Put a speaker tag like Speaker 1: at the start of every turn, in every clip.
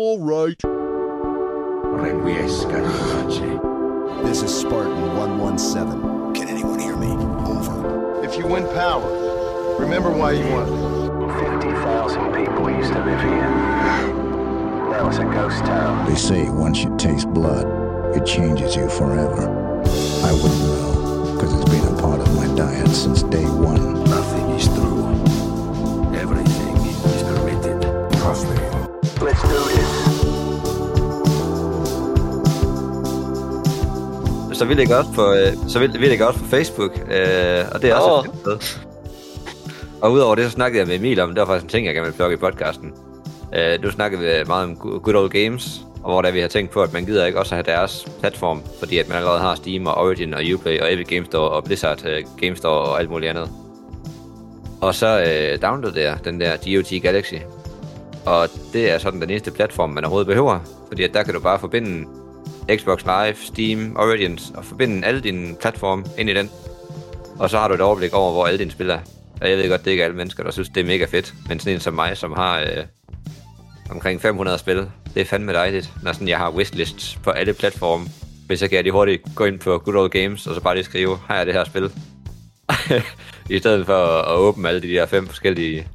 Speaker 1: All right.
Speaker 2: Requiescat in pace.
Speaker 3: This is Spartan 117. Can anyone hear me? Over.
Speaker 1: If you win power, remember why you won.
Speaker 4: 50,000 people used to live here. Now it's a ghost town.
Speaker 5: They say once you taste blood, it changes you forever. I wouldn't know, because it's been a part of my diet since day one.
Speaker 2: Nothing is true. Everything is permitted. Trust me.
Speaker 4: Let's do this.
Speaker 6: Så vi ligger også på, øh, så vi, vi ligger også på Facebook, øh, og det er også oh. et fedt sted. Og udover det, så snakkede jeg med Emil om, det var faktisk en ting, jeg gerne ville plukke i podcasten. Øh, nu snakkede vi meget om Go- Good Old Games, og hvor der vi har tænkt på, at man gider ikke også have deres platform, fordi at man allerede har Steam og Origin og Uplay og Epic Game Store og Blizzard øh, Game Store og alt muligt andet. Og så øh, downloadede jeg den der GOT Galaxy. Og det er sådan den eneste platform, man overhovedet behøver, fordi at der kan du bare forbinde Xbox Live, Steam, Origins, og forbinde alle dine platforme ind i den. Og så har du et overblik over, hvor alle dine spil er. Og jeg ved godt, det er ikke alle mennesker, der synes, det er mega fedt. Men sådan en som mig, som har øh, omkring 500 spil, det er fandme dejligt, når sådan, jeg har wishlists på alle platforme. Hvis jeg kan lige hurtigt gå ind på Good Old Games, og så bare lige skrive, har er det her spil. I stedet for at åbne alle de der fem forskellige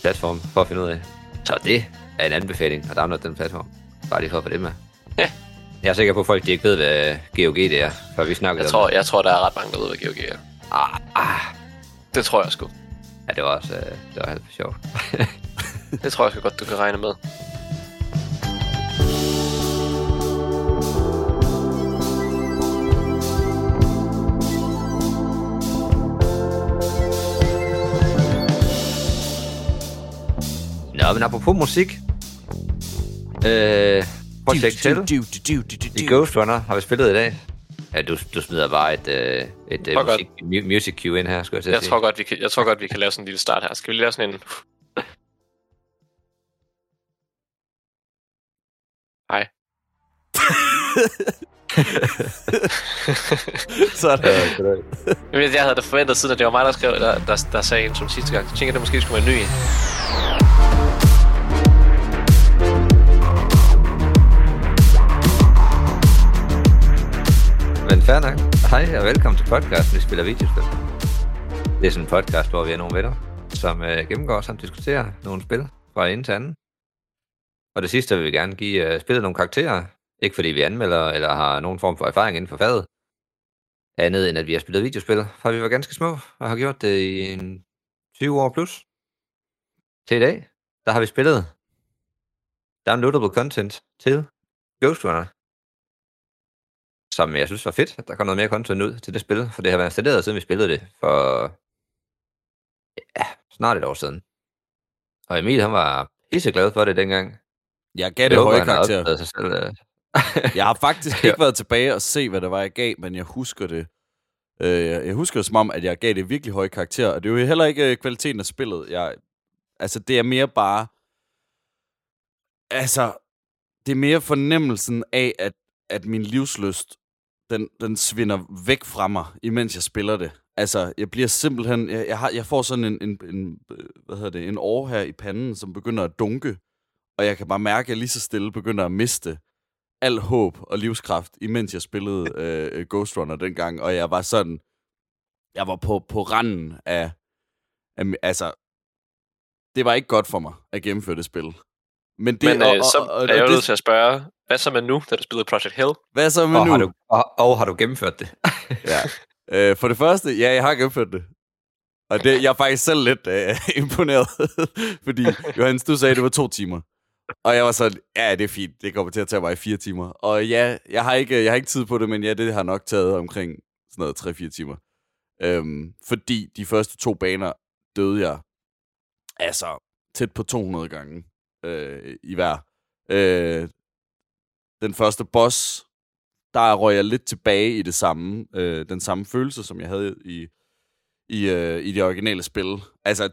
Speaker 6: platforme for at finde ud af. Så det er en anbefaling at downloade den platform. Bare lige for at få det med. Jeg er sikker på, at folk de ikke ved, hvad GOG det er, for vi snakkede
Speaker 7: Jeg
Speaker 6: om
Speaker 7: tror,
Speaker 6: det.
Speaker 7: jeg tror, der er ret mange, der ved, hvad GOG er.
Speaker 6: Ah, ah.
Speaker 7: Det tror jeg sgu.
Speaker 6: Ja, det var også øh, det var helt sjovt.
Speaker 7: Det tror jeg sgu godt, du kan regne med.
Speaker 6: Nå, men apropos musik. Øh, Project Hell i Ghost Runner har vi spillet i dag. Ja, du, du smider bare et, øh, et øh, musik, mu- music cue ind her, skulle jeg til at
Speaker 7: Jeg
Speaker 6: sige.
Speaker 7: tror, godt, vi kan, jeg tror godt, vi kan lave sådan en lille start her. Skal vi lige lave sådan en... Hej.
Speaker 8: Sådan.
Speaker 7: Jeg, ved, jeg havde da forventet siden, at det var mig, der skrev, der, der, der sagde en som sidste gang. Jeg tænker, at det måske skulle være en ny.
Speaker 6: Fair nok. Hej og velkommen til podcasten, vi spiller videospil. Det er sådan en podcast, hvor vi er nogle venner, som øh, gennemgår og diskuterer nogle spil fra ende til anden. Og det sidste vil vi gerne give øh, spillet nogle karakterer. Ikke fordi vi anmelder eller har nogen form for erfaring inden for faget. Andet end at vi har spillet videospil, fra vi var ganske små og har gjort det i en 20 år plus. Til i dag, der har vi spillet downloadable content til Ghost Runner som jeg synes var fedt, at der kom noget mere content ud til det spil, for det har været installeret, siden vi spillede det for ja, snart et år siden. Og Emil, han var pisse glad for det dengang.
Speaker 8: Jeg gav det
Speaker 6: Jeg håber,
Speaker 8: høje karakter.
Speaker 6: sig selv. øh.
Speaker 8: Jeg har faktisk ikke været tilbage og se, hvad det var, jeg gav, men jeg husker det. Øh, jeg husker det som om, at jeg gav det virkelig høje karakter, og det er jo heller ikke øh, kvaliteten af spillet. Jeg, altså, det er mere bare... Altså, det er mere fornemmelsen af, at, at min livsløst, den, den svinder væk fra mig, imens jeg spiller det. Altså, jeg bliver simpelthen... Jeg, jeg, har, jeg får sådan en, en, en, hvad hedder det, en år her i panden, som begynder at dunke, og jeg kan bare mærke, at jeg lige så stille begynder at miste al håb og livskraft, imens jeg spillede øh, Ghost Runner dengang, og jeg var sådan, jeg var på, på randen af, af, altså, det var ikke godt for mig at gennemføre det spil. Men det,
Speaker 7: Men øh, så er jeg jo
Speaker 8: det,
Speaker 7: nødt til at spørge, hvad så med nu, da du spillede Project Hell?
Speaker 8: hvad så med
Speaker 6: Og,
Speaker 8: nu?
Speaker 6: har du, og, og har du gennemført det?
Speaker 8: Ja. Øh, for det første, ja, jeg har gennemført det. Og det, jeg er faktisk selv lidt øh, imponeret, fordi Johannes, du sagde, at det var to timer. Og jeg var sådan, ja, det er fint, det kommer til at tage mig i fire timer. Og ja, jeg har ikke, jeg har ikke tid på det, men ja, det har nok taget omkring sådan noget 3-4 timer. Øhm, fordi de første to baner døde jeg altså tæt på 200 gange øh, i hver. Øh, den første boss, der røg jeg lidt tilbage i det samme, øh, den samme følelse, som jeg havde i, i, øh, i det originale spil. Altså,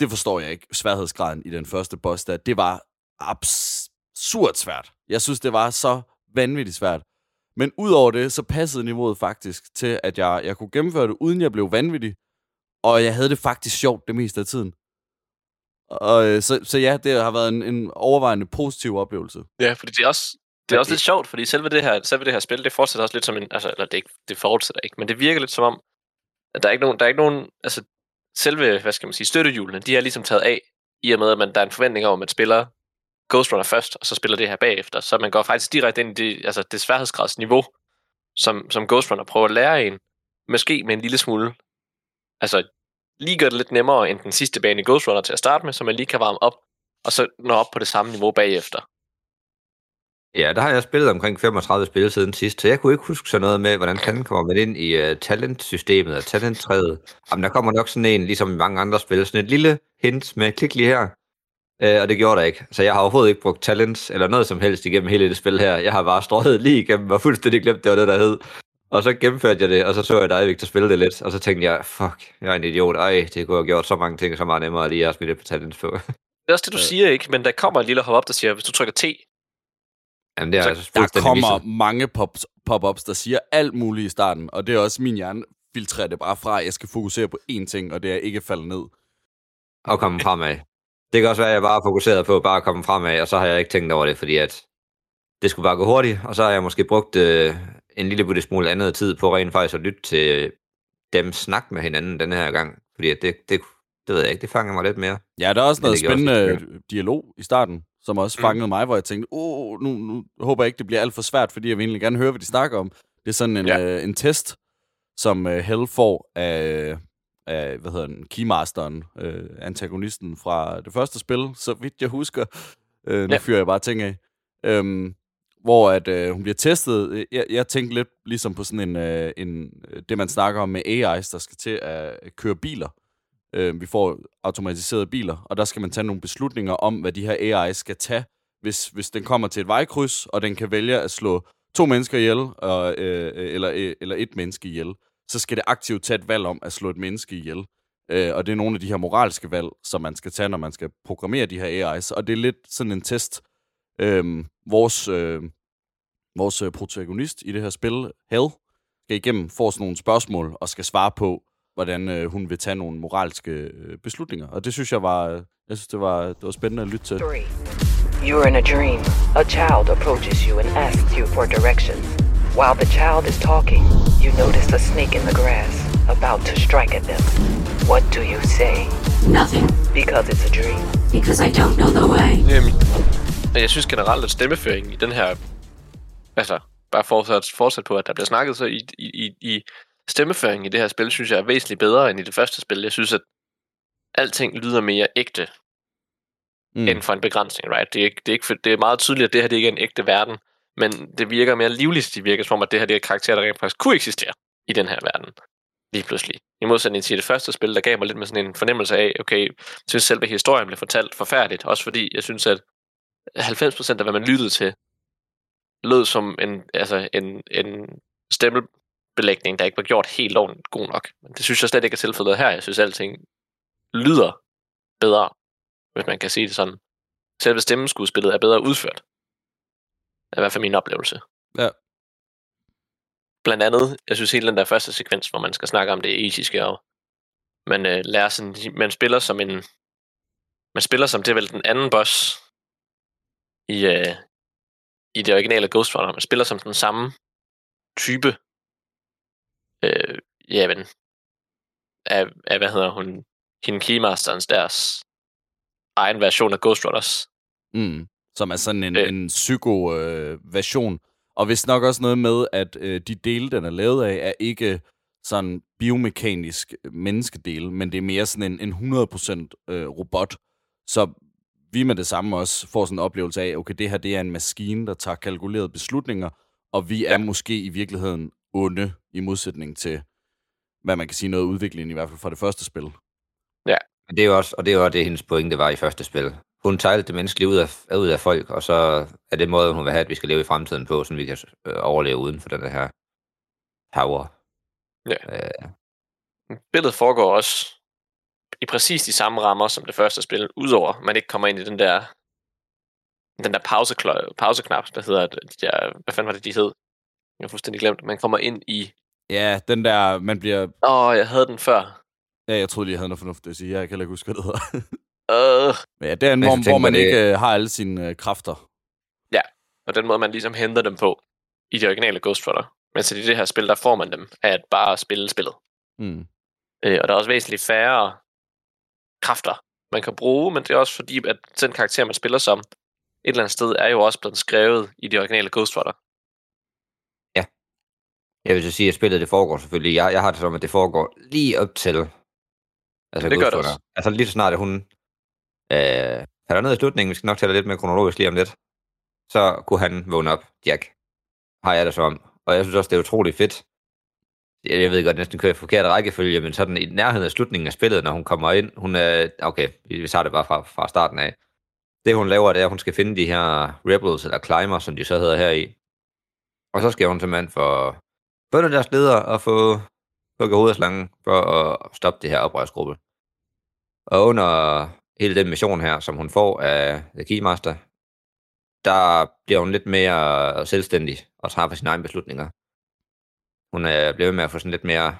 Speaker 8: det forstår jeg ikke, sværhedsgraden i den første boss der. Det var absurd svært. Jeg synes, det var så vanvittigt svært. Men udover det, så passede niveauet faktisk til, at jeg, jeg kunne gennemføre det, uden jeg blev vanvittig. Og jeg havde det faktisk sjovt det meste af tiden. Og, øh, så, så ja, det har været en, en overvejende positiv oplevelse.
Speaker 7: Ja, fordi det er også, det er også lidt sjovt, fordi selve det her, selve det her spil, det fortsætter også lidt som en, altså, eller det, ikke, det fortsætter ikke, men det virker lidt som om, at der er ikke nogen, der er ikke nogen, altså selve, hvad skal man sige, støttehjulene, de er ligesom taget af, i og med, at man, der er en forventning om, at man spiller Ghost Runner først, og så spiller det her bagefter. Så man går faktisk direkte ind i det, altså det sværhedsgradsniveau, som, som Ghost Runner prøver at lære en, måske med en lille smule, altså lige gør det lidt nemmere end den sidste bane i Ghost Runner til at starte med, så man lige kan varme op, og så nå op på det samme niveau bagefter.
Speaker 6: Ja, der har jeg spillet omkring 35 spil siden sidst, så jeg kunne ikke huske sådan noget med, hvordan han kommer med ind i uh, talentsystemet og talenttræet. Jamen, der kommer nok sådan en, ligesom i mange andre spil, sådan et lille hint med klik lige her, uh, og det gjorde der ikke. Så jeg har overhovedet ikke brugt talents eller noget som helst igennem hele det spil her. Jeg har bare strøget lige igennem og fuldstændig glemt, det var det, der hed. Og så gennemførte jeg det, og så så jeg dig, Victor, spille det lidt, og så tænkte jeg, fuck, jeg er en idiot. Ej, det kunne have gjort så mange ting så meget nemmere, lige at smide det på talents på.
Speaker 7: Det er også det, du siger, ikke? Men der kommer en lille hop op, der siger, hvis du trykker T,
Speaker 6: Jamen, det er
Speaker 7: Så
Speaker 6: altså
Speaker 8: Der kommer
Speaker 6: misset.
Speaker 8: mange pop- pop-ups, der siger alt muligt i starten, og det er også min hjerne filtrerer det bare fra, at jeg skal fokusere på én ting, og det er ikke at falde ned.
Speaker 6: at komme fremad. Det kan også være, at jeg bare er fokuseret på bare at komme fremad, og så har jeg ikke tænkt over det, fordi at det skulle bare gå hurtigt, og så har jeg måske brugt øh, en lille bitte smule andet tid på rent faktisk at lytte til dem snakke med hinanden den her gang, fordi at det, det, det ved jeg ikke, det fanger mig lidt mere.
Speaker 8: Ja, der er også noget
Speaker 6: gjorde også
Speaker 8: spændende dialog i starten, som også
Speaker 7: Mm.
Speaker 8: fangede mig, hvor jeg tænkte, oh, nu, nu håber jeg ikke, det bliver alt for svært, fordi jeg vil egentlig gerne høre, hvad de snakker om. Det er sådan en,
Speaker 7: Ja.
Speaker 8: øh, en test, som øh, Hell får af, af, hvad hedder den, Keymasteren, øh, antagonisten fra det første spil, så vidt jeg husker. Øh, nu
Speaker 7: Ja.
Speaker 8: ja. fyrer jeg bare ting af. Øhm, hvor at øh, hun bliver testet. Jeg, jeg tænkte lidt ligesom på sådan en, øh, en, det, man snakker om med AI's, der skal til at køre biler. Øh, vi får automatiserede biler, og der skal man tage nogle beslutninger om, hvad de her AI skal tage, hvis, hvis den kommer til et vejkryds, og den kan vælge at slå to mennesker ihjel, og, øh, eller, øh, eller et menneske ihjel. Så skal det aktivt tage et valg om at slå et menneske ihjel. Øh, og det er nogle af de her moralske valg, som man skal tage, når man skal programmere de her AI's. Og det er lidt sådan en test. Øhm, øh, vores, øh, vores protagonist i det her spil, Hell, skal igennem, får sådan nogle spørgsmål og skal svare på, hvordan øh, hun vil tage nogle moralske øh, beslutninger. Og det synes jeg var, øh, jeg synes, det var, det var spændende at lytte til.
Speaker 9: Three. You are in a dream. A child approaches you and asks you for directions. While the child is talking, you notice a snake in the grass, about to strike at them. What do you say?
Speaker 10: Nothing,
Speaker 9: Because it's a dream.
Speaker 10: because I don't know the way.
Speaker 7: Øhm, men jeg synes generelt, at stemmeføringen i den her... Altså, bare fortsat, fortsat på, at der bliver snakket, så i, i, i, i stemmeføringen i det her spil, synes jeg er væsentligt bedre end i det første spil. Jeg synes, at alting lyder mere ægte mm. end for en begrænsning, right? Det er, ikke, det, er ikke, for- det er meget tydeligt, at det her det ikke er en ægte verden, men det virker mere livligt. Det virker som om, at det her det er karakterer, der rent faktisk kunne eksistere i den her verden. Lige pludselig. I modsætning til det første spil, der gav mig lidt med sådan en fornemmelse af, okay, jeg synes selve historien blev fortalt forfærdeligt, også fordi jeg synes, at 90% af hvad man lyttede til, lød som en, altså en, en stemmebelægning, der ikke var gjort helt ordentligt god nok. Men det synes jeg slet ikke er tilfældet her. Jeg synes, at alting lyder bedre, hvis man kan sige det sådan. Selve stemmeskuespillet er bedre udført. Det er i hvert fald min oplevelse.
Speaker 8: Ja.
Speaker 7: Blandt andet, jeg synes hele den der første sekvens, hvor man skal snakke om det etiske, og man øh, lærer sådan, man spiller som en, man spiller som det er vel den anden boss i, øh, i det originale Ghost Runner. Man spiller som den samme type, øh, ja, men, af, af, hvad hedder hun, hende Keymasterens, deres egen version af Ghost Runners.
Speaker 8: Mm. Som er sådan en,
Speaker 7: Øh.
Speaker 8: en psyko-version. og hvis nok også noget med, at øh, de dele, den er lavet af, er ikke sådan biomekanisk menneskedele, men det er mere sådan en, en 100% øh, robot. Så vi med det samme også får sådan en oplevelse af, okay, det her det er en maskine, der tager kalkulerede beslutninger, og vi er måske i virkeligheden onde, i modsætning til, hvad man kan sige, noget udvikling, i hvert fald fra det første spil.
Speaker 6: Men det er jo også, og det er jo også det, hendes pointe var i første spil. Hun tager alt det menneskelige ud af, ud af folk, og så er det måde, hun vil have, at vi skal leve i fremtiden på, så vi kan øh, overleve uden for den her power.
Speaker 7: Ja.
Speaker 6: Øh,
Speaker 7: Billedet foregår også i præcis de samme rammer som det første spil, udover at man ikke kommer ind i den der den der pauseknap, der hedder, de der, hvad fanden var det, de hed? Jeg har fuldstændig glemt. Man kommer ind i...
Speaker 8: Ja, den der, man bliver...
Speaker 7: Åh, oh, jeg havde den før.
Speaker 8: Ja, jeg troede lige, jeg havde noget fornuftigt at sige. Jeg kan heller ikke huske, hvad det hedder.
Speaker 7: Øh,
Speaker 8: Men ja, det er en,
Speaker 6: Men
Speaker 8: hvor, man
Speaker 6: det-
Speaker 8: ikke øh, har alle sine øh, kræfter.
Speaker 7: og den måde, man ligesom henter dem på i de originale Ghost Runner. Men så i det her spil, der får man dem af at bare spille spillet.
Speaker 8: Mm.
Speaker 7: Øh, og der er også væsentligt færre kræfter, man kan bruge, men det er også fordi, at den karakter, man spiller som, et eller andet sted, er jo også blevet skrevet i de originale Ghost Runner.
Speaker 6: Jeg vil så sige, at spillet det foregår selvfølgelig. Jeg, jeg har det som, at det foregår lige op til... Altså,
Speaker 7: Det gør det også.
Speaker 6: Altså lige så snart, at hun øh, falder ned i slutningen, vi skal nok tale lidt mere kronologisk lige om lidt, så kunne han vågne op, Jack. Har jeg det som. Og jeg synes også, det er utroligt fedt. Jeg, jeg ved godt, næsten kører i forkert rækkefølge, men sådan i nærheden af slutningen af spillet, når hun kommer ind, hun er... Okay, vi, tager det bare fra, fra starten af. Det hun laver, det er, at hun skal finde de her rebels, eller climber, som de så hedder her i. Og så skal hun simpelthen få bønder deres ledere og få hugget hovedet af slangen for at stoppe det her oprørsgruppe. Og under hele den mission her, som hun får af The Keymaster, der bliver hun lidt mere selvstændig og træffer sine egne beslutninger. Hun øh, er blevet med at få sådan lidt mere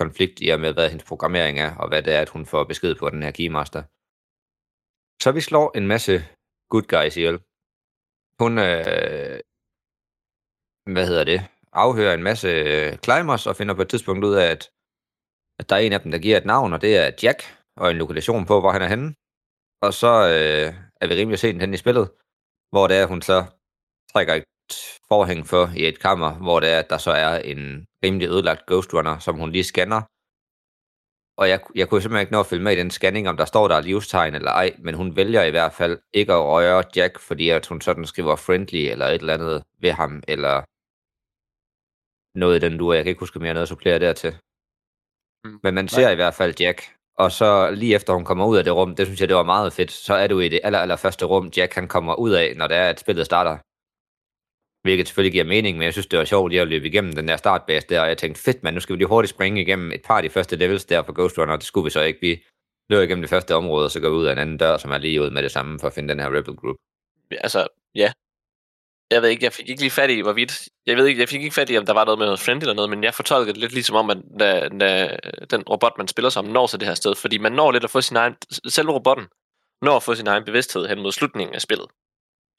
Speaker 6: konflikt i og med, hvad hendes programmering er, og hvad det er, at hun får besked på af den her Keymaster. Så vi slår en masse good guys ihjel. Hun, øh, hvad hedder det, afhører en masse øh, climbers og finder på et tidspunkt ud af, at, at der er en af dem, der giver et navn, og det er Jack, og en lokation på, hvor han er henne. Og så øh, er vi rimelig sent henne i spillet, hvor det er, at hun så trækker et forhæng for i et kammer, hvor det er, at der så er en rimelig ødelagt Ghost Runner, som hun lige scanner. Og jeg, jeg kunne simpelthen ikke nå at følge med i den scanning, om der står der livstegn eller ej, men hun vælger i hvert fald ikke at røre Jack, fordi at hun sådan skriver friendly eller et eller andet ved ham, eller noget i den du Jeg kan ikke huske mere noget at supplere dertil.
Speaker 7: Mm.
Speaker 6: Men man ser i hvert fald Jack, og så lige efter hun kommer ud af det rum, det synes jeg, det var meget fedt, så er du i det aller, aller første rum, Jack han kommer ud af, når det er, at spillet starter. Hvilket selvfølgelig giver mening, men jeg synes, det var sjovt lige at løbe igennem den der startbase der, og jeg tænkte, fedt mand, nu skal vi lige hurtigt springe igennem et par af de første levels der for Ghost Runner, det skulle vi så ikke. Vi løber igennem det første område, og så går vi ud af en anden dør, som er lige ud med det samme, for at finde den her Rebel Group.
Speaker 7: Altså, ja. Jeg ved ikke, jeg fik ikke lige fat i, hvorvidt... Jeg ved ikke, jeg fik ikke fat i, om der var noget med noget friend eller noget, men jeg fortolkede det lidt ligesom om, at når, når den robot, man spiller som, når til det her sted. Fordi man når lidt at få sin egen... Selve robotten når at få sin egen bevidsthed hen mod slutningen af spillet.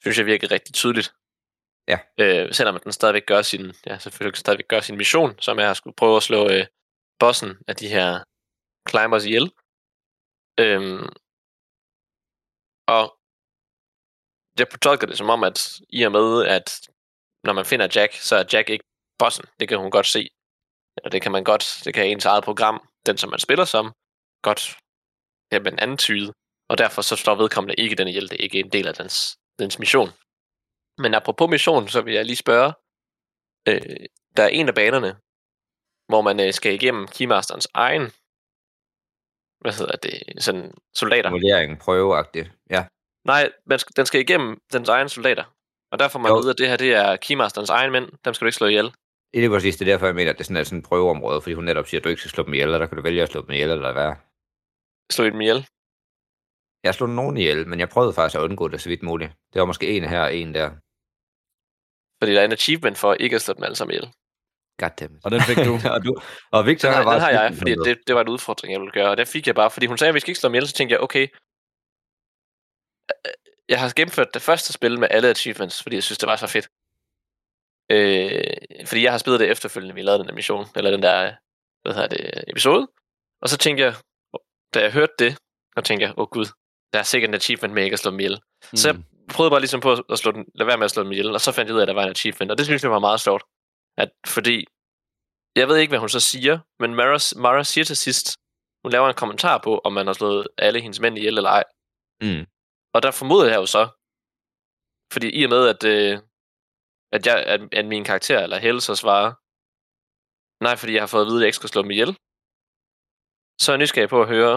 Speaker 7: Synes jeg virker rigtig tydeligt.
Speaker 6: Ja.
Speaker 7: Øh, selvom den stadigvæk gør sin... Ja, selvfølgelig stadigvæk gør sin mission, som er at skulle prøve at slå øh, bossen af de her climbers ihjel. Øhm, og jeg fortolker det som om, at i og med, at når man finder Jack, så er Jack ikke bossen. Det kan hun godt se. Og det kan man godt, det kan ens eget program, den som man spiller som, godt jamen, anden tyde. Og derfor så står vedkommende ikke den ihjel. Det er ikke en del af dens, dens mission. Men apropos mission, så vil jeg lige spørge. Øh, der er en af banerne, hvor man øh, skal igennem Keymasterens egen hvad hedder det, sådan soldater.
Speaker 6: Simulering, prøveagtigt, ja.
Speaker 7: Nej, man skal, den skal igennem dens egen soldater. Og derfor man
Speaker 6: Jo.
Speaker 7: vide, at det her det er Keymasterens egen mænd. Dem skal du ikke slå ihjel.
Speaker 6: Det er præcis det er derfor, jeg mener, at det sådan er sådan et prøveområde, fordi hun netop siger, at du ikke skal slå dem ihjel, og der kan du vælge at slå dem ihjel eller hvad.
Speaker 7: Slå dem ihjel.
Speaker 6: Jeg slog nogen ihjel, men jeg prøvede faktisk at undgå det så vidt muligt. Det var måske en her og en der.
Speaker 7: Fordi der er en achievement for ikke at slå dem alle sammen ihjel.
Speaker 6: Goddammit.
Speaker 8: Og den fik du.
Speaker 6: og, du, og Victor
Speaker 7: Den
Speaker 6: har
Speaker 7: den har jeg, fordi det, det var en udfordring, jeg ville gøre. Og det fik jeg bare, fordi hun sagde, at vi skal ikke slå dem ihjel. Så tænkte jeg, okay, jeg har gennemført det første spil med alle achievements, fordi jeg synes, det var så fedt. Øh, fordi jeg har spillet det efterfølgende, vi lavede den der mission, eller den der, hvad hedder det, episode. Og så tænkte jeg, da jeg hørte det, så tænkte jeg, åh oh, gud, der er sikkert en achievement med ikke at slå dem ihjel. Mm. Så jeg prøvede bare ligesom på at slå den, lade være med at slå dem ihjel, og så fandt jeg ud af, at der var en achievement, og det synes jeg var meget sjovt. At, fordi, jeg ved ikke, hvad hun så siger, men Mara, Mara siger til sidst, hun laver en kommentar på, om man har slået alle hendes mænd ihjel eller ej.
Speaker 6: Mm.
Speaker 7: Og der formoder jeg jo så, fordi i og med, at, øh, at, jeg, at, at min karakter, eller Helle, så svarer, nej, fordi jeg har fået at vide, at jeg ikke skal slå dem ihjel, så er jeg nysgerrig på at høre,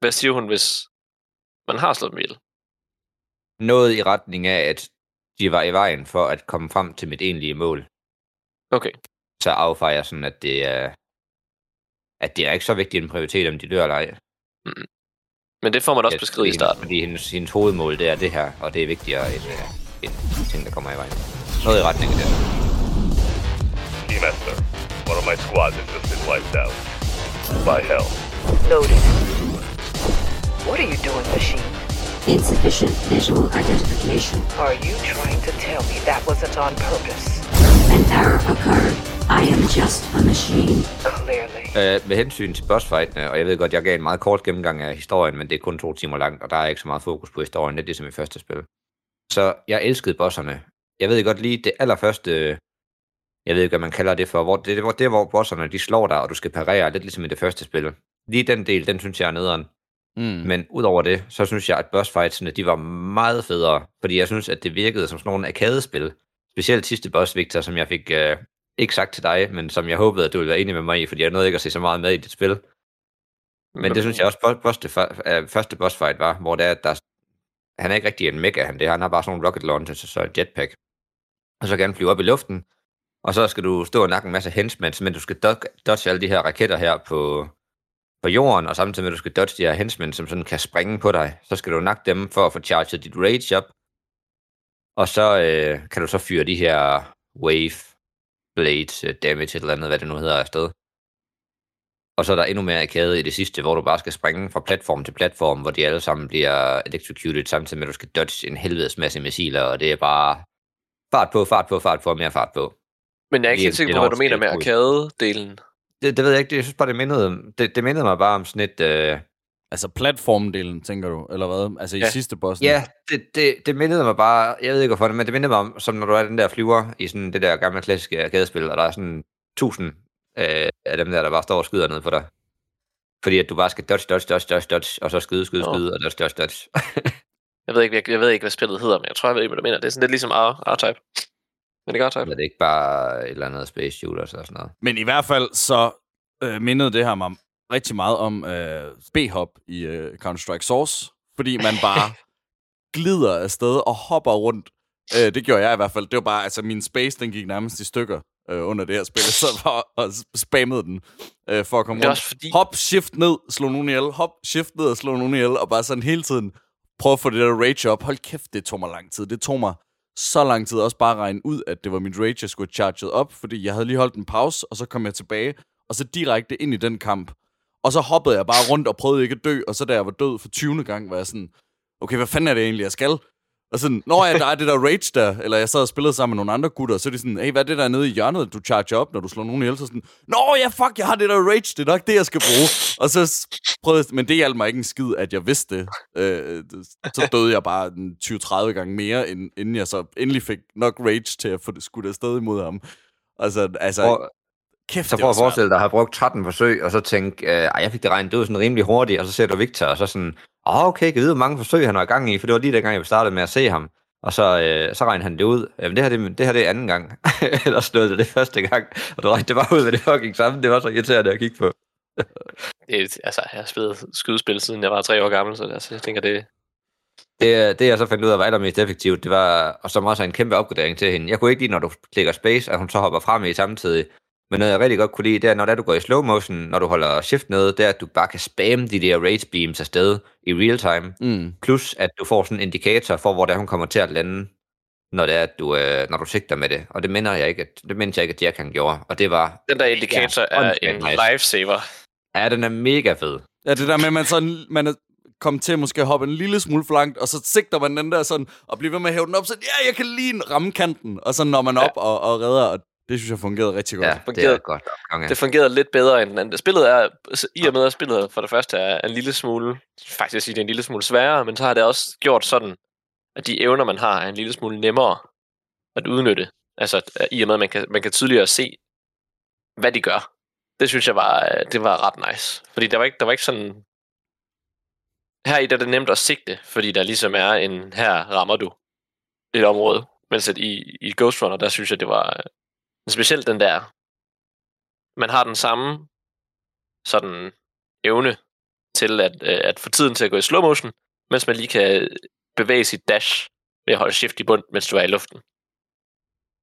Speaker 7: hvad siger hun, hvis man har slået dem ihjel?
Speaker 6: Noget i retning af, at de var i vejen for at komme frem til mit egentlige mål.
Speaker 7: Okay.
Speaker 6: Så affejer jeg sådan, at det er, at det er ikke så vigtigt en prioritet, om de dør eller ej.
Speaker 7: Mm. Men det får man også
Speaker 6: Ja,
Speaker 7: beskrevet i starten.
Speaker 6: Fordi hendes, hendes hovedmål, det er det her, og det er vigtigere end, uh, end ting, der kommer i vejen. Noget i retning af det.
Speaker 11: Keymaster, one of my squad has just been wiped out. By hell.
Speaker 9: Noted. What are you doing, machine?
Speaker 10: Insufficient visual identification.
Speaker 9: Are you trying to tell me that wasn't on purpose?
Speaker 10: An error occurred. I am just a machine.
Speaker 9: Clearly.
Speaker 6: Øh, med hensyn til bossfightene, og jeg ved godt, jeg gav en meget kort gennemgang af historien, men det er kun to timer langt, og der er ikke så meget fokus på historien, det er det som i første spil. Så jeg elskede bosserne. Jeg ved godt lige, det allerførste, jeg ved ikke, hvad man kalder det for, hvor det, det, det hvor bosserne de slår dig, og du skal parere, lidt ligesom i det første spil. Lige den del, den synes jeg er nederen.
Speaker 8: Mm.
Speaker 6: Men udover det, så synes jeg, at bossfightsene, de var meget federe, fordi jeg synes, at det virkede som sådan nogle arcade-spil. Specielt sidste boss, Victor, som jeg fik øh, ikke sagt til dig, men som jeg håbede, at du ville være enig med mig i, fordi jeg nåede ikke at se så meget med i dit spil. Men det synes jeg også, boss, boss, øh, første bossfight var, hvor det er, at der, han er ikke rigtig en mega, han, det, han har bare sådan nogle rocket launchers og så et jetpack. Og så kan han flyve op i luften, og så skal du stå og nakke en masse henchmen, men du skal dodge alle de her raketter her på, på jorden, og samtidig med, at du skal dodge de her henchmen, som sådan kan springe på dig, så skal du nakke dem for at få charget dit rage op. Og så øh, kan du så fyre de her wave blades øh, damage, eller andet, hvad det nu hedder, afsted. Og så er der endnu mere arcade i det sidste, hvor du bare skal springe fra platform til platform, hvor de alle sammen bliver electrocuted, samtidig med, at du skal dodge en helvedes masse missiler, og det er bare fart på, fart på, fart på, mere fart på.
Speaker 7: Men jeg er ikke helt sikker på, hvad du mener med arcade-delen.
Speaker 6: Det, det ved jeg ikke, det, jeg synes bare, det mindede, det, det mindede mig bare om sådan et... Øh,
Speaker 8: Altså platformdelen, tænker du, eller hvad? Altså i
Speaker 6: Ja.
Speaker 8: sidste bossen?
Speaker 6: Ja, det, det, det mindede mig bare, jeg ved ikke hvorfor det, men det mindede mig om, som når du er den der flyver i sådan det der gamle klassiske arcade-spil, og der er sådan tusind øh, af dem der, der bare står og skyder ned på dig. Fordi at du bare skal dodge, dodge, dodge, dodge, dodge, og så skyde, skyde,
Speaker 7: Nå.
Speaker 6: skyde, og dodge, dodge, dodge.
Speaker 7: Jeg ved ikke, jeg, jeg ved ikke, hvad spillet hedder, men jeg tror, jeg ved, hvad du mener. Det er sådan lidt ligesom R- R-Type. Men det er R-Type.
Speaker 6: er det ikke bare et eller andet space shooter og sådan noget?
Speaker 8: Men i hvert fald så øh, mindede det her mig rigtig meget om øh, B-hop i øh, Counter-Strike Source, fordi man bare glider afsted og hopper rundt. Øh, det gjorde jeg i hvert fald. Det var bare, altså min space, den gik nærmest i stykker øh, under det her spil, så var og spammede den øh, for at komme
Speaker 7: Det er
Speaker 8: rundt.
Speaker 7: også fordi-
Speaker 8: Hop, shift ned, slå nogen ihjel. Hop, shift ned og slå nogen ihjel. Og bare sådan hele tiden prøve at få det der rage op. Hold kæft, det tog mig lang tid. Det tog mig så lang tid også bare regne ud, at det var mit rage, jeg skulle have charget op, fordi jeg havde lige holdt en pause, og så kom jeg tilbage, og så direkte ind i den kamp. Og så hoppede jeg bare rundt og prøvede ikke at dø, og så da jeg var død for 20. gang, var jeg sådan, okay, hvad fanden er det egentlig, jeg skal? Og sådan, når jeg der er det der rage der, eller jeg sad og spillede sammen med nogle andre gutter, så er de sådan, hey, hvad er det der nede i hjørnet, du charger op, når du slår nogen ihjel? Så sådan, nå ja, fuck, jeg har det der rage, det er nok det, jeg skal bruge. Og så prøvede jeg, men det hjalp mig ikke en skid, at jeg vidste det. Øh, så døde jeg bare 20-30 gange mere, end, inden jeg så endelig fik nok rage til at få det skudt afsted imod ham. Altså, altså kæft,
Speaker 6: så
Speaker 8: var
Speaker 6: at forestille dig at have brugt 13 forsøg, og så tænke, øh, jeg fik det regnet ud sådan rimelig hurtigt, og så ser du Victor, og så sådan, åh, okay, kan vide, hvor mange forsøg han var i gang i, for det var lige dengang, jeg startede med at se ham. Og så, øh, så regnede han det ud. Jamen, det her, det, det her det er anden gang. Ellers stod det det første gang. Og du regnede det bare ud med det fucking samme. Det var så irriterende at kigge på.
Speaker 7: Det, er- altså, jeg har spillet skydespil, siden jeg var tre år gammel, så altså, jeg tænker, det,
Speaker 6: Det, det jeg så fandt ud af var allermest effektivt, det var, og som også er en kæmpe opgradering til hende. Jeg kunne ikke lide, når du klikker space, at hun så hopper frem i samtidig. Men noget, jeg rigtig godt kunne lide, det er, når det er, du går i slow motion, når du holder shift nede, det er, at du bare kan spamme de der rage beams afsted i real time.
Speaker 8: Mm.
Speaker 6: Plus, at du får sådan en indikator for, hvor det er, hun kommer til at lande, når det er, at du, øh, når du sigter med det. Og det minder jeg ikke, at, det minder jeg ikke, at Jack han gjorde. Og det var,
Speaker 7: den der indikator
Speaker 6: Ja,
Speaker 7: er en
Speaker 6: nice.
Speaker 7: lifesaver.
Speaker 6: ja, den er mega fed.
Speaker 8: Ja, det der med, at man, sådan, man er kommet til at måske hoppe en lille smule for langt, og så sigter man den der sådan, og bliver ved med at hæve den op, så ja, jeg kan lige ramme kanten, og så når man op og, og redder, og det synes jeg fungerede rigtig godt.
Speaker 6: Ja, det er
Speaker 7: fungerede-
Speaker 6: godt. Konge.
Speaker 7: Det fungerede lidt bedre end den anden. Spillet er, i og med at spillet for det første er en lille smule, faktisk sige, det er en lille smule sværere, men så har det også gjort sådan, at de evner, man har, er en lille smule nemmere at udnytte. Altså, i og med, at man kan, man kan tydeligere se, hvad de gør. Det synes jeg var, det var ret nice. Fordi der var ikke, der var ikke sådan... Her i der er det nemt at sigte, fordi der ligesom er en, her rammer du et område. Mens at i, i Ghost Runner, der synes jeg, det var men specielt den der, man har den samme sådan evne til at, øh, at få tiden til at gå i slow motion, mens man lige kan bevæge sit dash ved at holde shift i bund, mens du er i luften.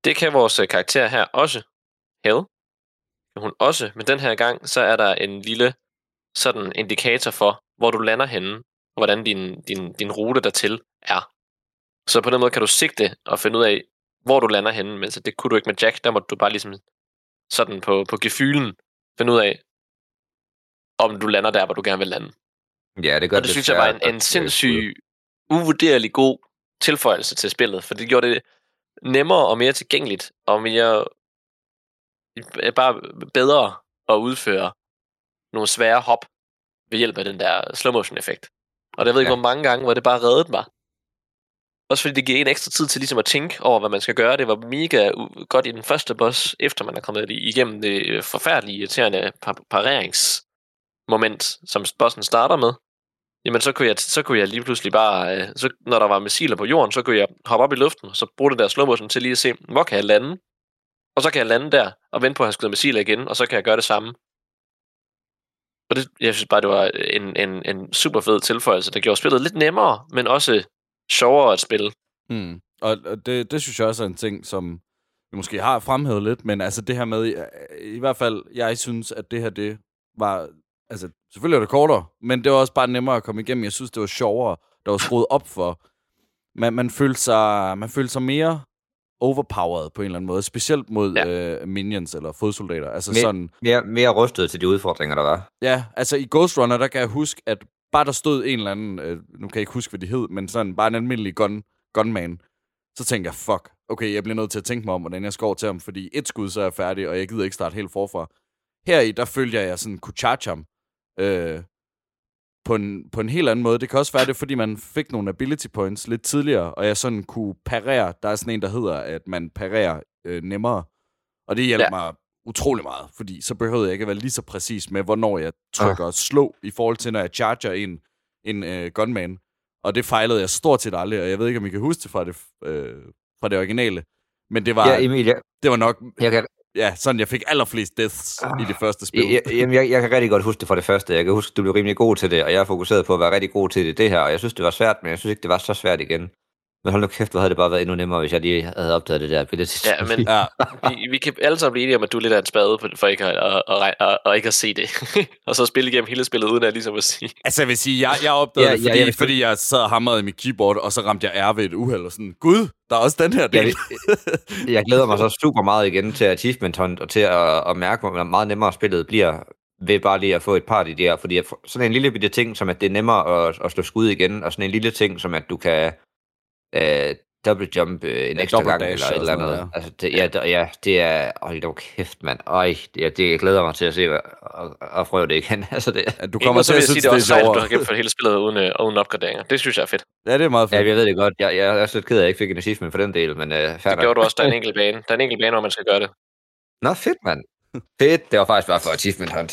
Speaker 7: Det kan vores øh, karakter her også. Hell. Kan hun også, men den her gang, så er der en lille sådan indikator for, hvor du lander henne, og hvordan din, din, din rute dertil er. Så på den måde kan du sigte og finde ud af, hvor du lander henne, men så det kunne du ikke med Jack, der måtte du bare ligesom sådan på, på gefylen finde ud af, om du lander der, hvor du gerne vil lande.
Speaker 6: Ja, det gør
Speaker 7: Og det synes jeg var en, en sindssyg, uvurderlig god tilføjelse til spillet, for det gjorde det nemmere og mere tilgængeligt, og mere bare bedre at udføre nogle svære hop ved hjælp af den der slow motion effekt. Og det ved ikke,
Speaker 6: Ja.
Speaker 7: hvor mange gange, hvor det bare reddede mig. Også fordi det giver en ekstra tid til ligesom at tænke over, hvad man skal gøre. Det var mega godt i den første boss, efter man er kommet igennem det øh, forfærdelige, irriterende par- pareringsmoment, som bossen starter med. Jamen, så kunne jeg, så kunne jeg lige pludselig bare, øh, så, når der var missiler på jorden, så kunne jeg hoppe op i luften, og så bruge det der slow motion til lige at se, hvor kan jeg lande? Og så kan jeg lande der, og vente på at han skyder missiler igen, og så kan jeg gøre det samme. Og det, jeg synes bare, det var en, en, en super fed tilføjelse, der gjorde spillet lidt nemmere, men også sjovere at spille.
Speaker 8: Mm. Og, og det, det synes jeg også er en ting, som vi måske har fremhævet lidt, men altså det her med, i, i hvert fald, jeg synes, at det her, det var, altså selvfølgelig var det kortere, men det var også bare nemmere at komme igennem. Jeg synes, det var sjovere, der var skruet op for. Man, man, følte sig, man følte sig mere overpowered på en eller anden måde, specielt mod ja. øh, minions eller fodsoldater. Altså
Speaker 6: mere,
Speaker 8: sådan,
Speaker 6: mere, mere rustet til de udfordringer, der var.
Speaker 8: Ja, altså i Ghost Runner, der kan jeg huske, at bare der stod en eller anden, øh, nu kan jeg ikke huske, hvad de hed, men sådan bare en almindelig gun, gunman, så tænker jeg, fuck, okay, jeg bliver nødt til at tænke mig om, hvordan jeg over til ham, fordi et skud, så er jeg færdig, og jeg gider ikke starte helt forfra. Her i, der følger jeg, sådan kunne charge ham øh, på, en, på en helt anden måde. Det kan også være det, fordi man fik nogle ability points lidt tidligere, og jeg sådan kunne parere. Der er sådan en, der hedder, at man parerer øh, nemmere, og det hjælper ja. mig utrolig meget, fordi så behøvede jeg ikke at være lige så præcis med, hvornår jeg trykker ah. slå, i forhold til, når jeg charger en, en øh, gunman. Og det fejlede jeg stort set aldrig, og jeg ved ikke, om I kan huske det fra det, øh, fra det originale. Men det var,
Speaker 6: Ja, Emil, jeg,
Speaker 8: det var nok
Speaker 6: jeg kan,
Speaker 8: ja, sådan, jeg fik allerflest deaths i det første spil.
Speaker 6: jeg, jeg, jeg, jeg kan rigtig godt huske det fra det første. Jeg kan huske, du blev rimelig god til det, og jeg er fokuseret på at være rigtig god til det, det her. Og jeg synes, det var svært, men jeg synes ikke, det var så svært igen. Men hold nu kæft, hvor havde det bare været endnu nemmere, hvis jeg lige havde opdaget det der.
Speaker 7: Ja, men
Speaker 8: ja.
Speaker 7: vi, vi kan alle sammen blive enige om, at du er lidt af en spade for, ikke at, at, at, at, at ikke at se det. og så spille igennem hele spillet, uden at ligesom at sige...
Speaker 8: Altså, jeg vil sige, jeg, jeg opdagede
Speaker 6: Ja,
Speaker 8: det,
Speaker 6: ja,
Speaker 8: fordi,
Speaker 6: jeg
Speaker 8: ja,
Speaker 6: vil-
Speaker 8: fordi jeg sad og hamrede i mit keyboard, og så ramte jeg R ved et uheld, og sådan, gud, der er også den her del.
Speaker 6: Jeg, jeg glæder mig så super meget igen til Achievement Hunt, og til at, at mærke, hvor meget nemmere spillet bliver, ved bare lige at få et par af de der, fordi sådan en lille bitte ting, som at det er nemmere at, at slå skud igen, og sådan en lille ting, som at du kan øh, double jump øh, en
Speaker 8: Ja,
Speaker 6: ekstra gang,
Speaker 8: dash
Speaker 6: eller et eller andet.
Speaker 8: noget,
Speaker 6: Altså, det, ja, der, ja, det er, hold da kæft, mand. Øj, det, det, jeg glæder mig til at se, og, og, og prøve det igen. Altså, det,
Speaker 8: At du kommer til at synes,
Speaker 7: det er
Speaker 8: det er
Speaker 7: sejt, at du har gennemført hele spillet uden, øh, uden opgraderinger. Det synes jeg er fedt.
Speaker 8: Ja, det er meget
Speaker 6: ja,
Speaker 8: fedt.
Speaker 6: jeg ved det godt. Jeg, jeg er også lidt ked af, at jeg ikke fik en achievement for den del, men øh,
Speaker 7: Det
Speaker 6: færdig.
Speaker 7: gjorde du også, der er en enkelt bane. Der er en enkelt bane, hvor man skal gøre det.
Speaker 6: Nå, fedt, mand. Fedt, det var faktisk bare for Achievement Hunt.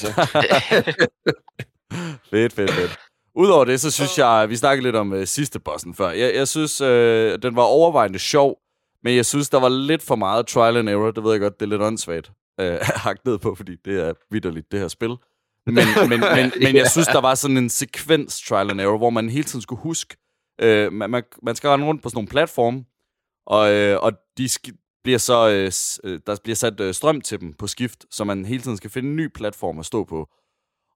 Speaker 8: Fedt, fedt, fedt. Udover det, så synes jeg, vi snakkede lidt om uh, sidste bossen før. Jeg, jeg synes, uh, den var overvejende sjov, men jeg synes, der var lidt for meget trial and error. Det ved jeg godt, det er lidt åndssvagt at hakke ned på, fordi det er vidderligt, det her spil. Men, men, men, men jeg synes, der var sådan en sekvens trial and error, hvor man hele tiden skulle huske, uh, man, man, man skal rende rundt på sådan nogle platforme, og, uh, og de sk- bliver så, s- uh, der bliver sat uh, strøm til dem på skift, så man hele tiden skal finde en ny platform at stå på.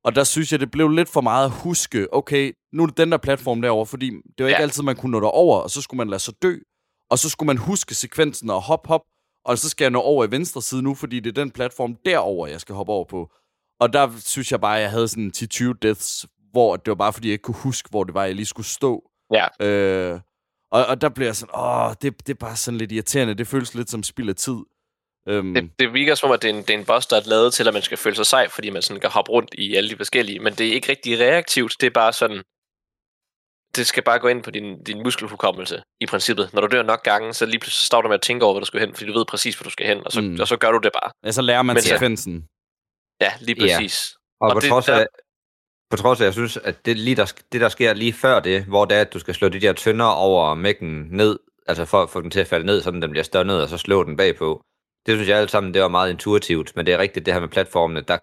Speaker 8: Og der synes jeg, det blev lidt for meget at huske, okay, nu er det den der platform derovre, fordi det var ikke
Speaker 7: Ja.
Speaker 8: altid, man kunne nå derover, og så skulle man lade sig dø, og så skulle man huske sekvensen og hop, hop, og så skal jeg nå over i venstre side nu, fordi det er den platform derover jeg skal hoppe over på. Og der synes jeg bare, at jeg havde sådan 10-20 deaths, hvor det var bare, fordi jeg ikke kunne huske, hvor det var, jeg lige skulle stå.
Speaker 7: Ja.
Speaker 8: Øh, og, og der blev jeg sådan, åh, det, det er bare sådan lidt irriterende. Det føles lidt som spild af tid. Øhm,
Speaker 7: Det, det virker som om, at det er, en, det er en boss, der er lavet til, at man skal føle sig sej, fordi man sådan kan hoppe rundt i alle de forskellige. Men det er ikke rigtig reaktivt. Det er bare sådan... Det skal bare gå ind på din, din muskelhukommelse, i princippet. Når du dør nok gange, så lige pludselig står du med at tænke over, hvor du skal hen, fordi du ved præcis, hvor du skal hen, og så,
Speaker 8: Mm.
Speaker 7: og så gør du det bare.
Speaker 8: ja, så lærer man
Speaker 7: Men
Speaker 8: sekvensen.
Speaker 7: Ja, lige
Speaker 6: Ja.
Speaker 7: præcis.
Speaker 6: Og,
Speaker 7: Og
Speaker 6: på,
Speaker 7: det-
Speaker 6: trods af,
Speaker 7: der-
Speaker 6: på trods af, jeg synes, at det, lige der, det, der sker lige før det, hvor det er, at du skal slå de der tønder over mækken ned, altså for at få den til at falde ned, så den bliver stunnet, og så slå den bagpå. Det synes jeg alt sammen, det var meget intuitivt, men det er rigtigt, det her med platformene, der,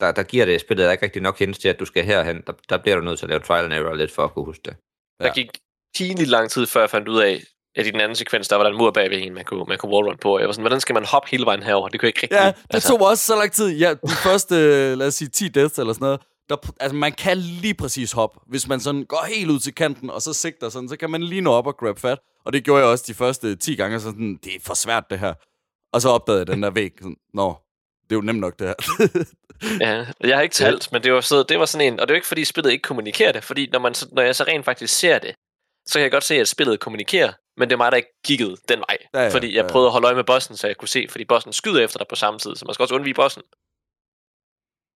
Speaker 6: der, der giver det spillet ikke rigtig nok hints til, at du skal herhen. Der, der bliver du nødt til at lave trial and error lidt for at kunne huske det.
Speaker 7: Der
Speaker 8: Ja.
Speaker 7: gik pinligt lang tid, før jeg fandt ud af, at i den anden sekvens, der var der en mur bagved en, man kunne, man kunne wallrun på. Jeg var sådan, hvordan skal man hoppe hele vejen herover? Det kunne jeg ikke rigtig.
Speaker 8: Ja, det tog også så lang tid. Ja, de første, øh, lad os sige, 10 deaths eller sådan noget, der, altså man kan lige præcis hoppe. Hvis man sådan går helt ud til kanten, og så sigter sådan, så kan man lige nå op og grab fat. Og det gjorde jeg også de første 10 gange, så sådan, det er for svært det her. Og så opdagede jeg den der væg. Sådan, Nå, det er jo nemt nok, det her.
Speaker 7: Ja, jeg har ikke talt, men det var, så, det var sådan en, og det er jo ikke fordi spillet ikke kommunikerer det, fordi når, man, så- når jeg så rent faktisk ser det, så kan jeg godt se, at spillet kommunikerer, men det er mig, der ikke kiggede den vej.
Speaker 8: Ja,
Speaker 7: Ja, fordi jeg
Speaker 8: ja, ja.
Speaker 7: prøvede at holde øje med bossen, så jeg kunne se, fordi bossen skyder efter dig på samme tid, så man skal også undvige bossen.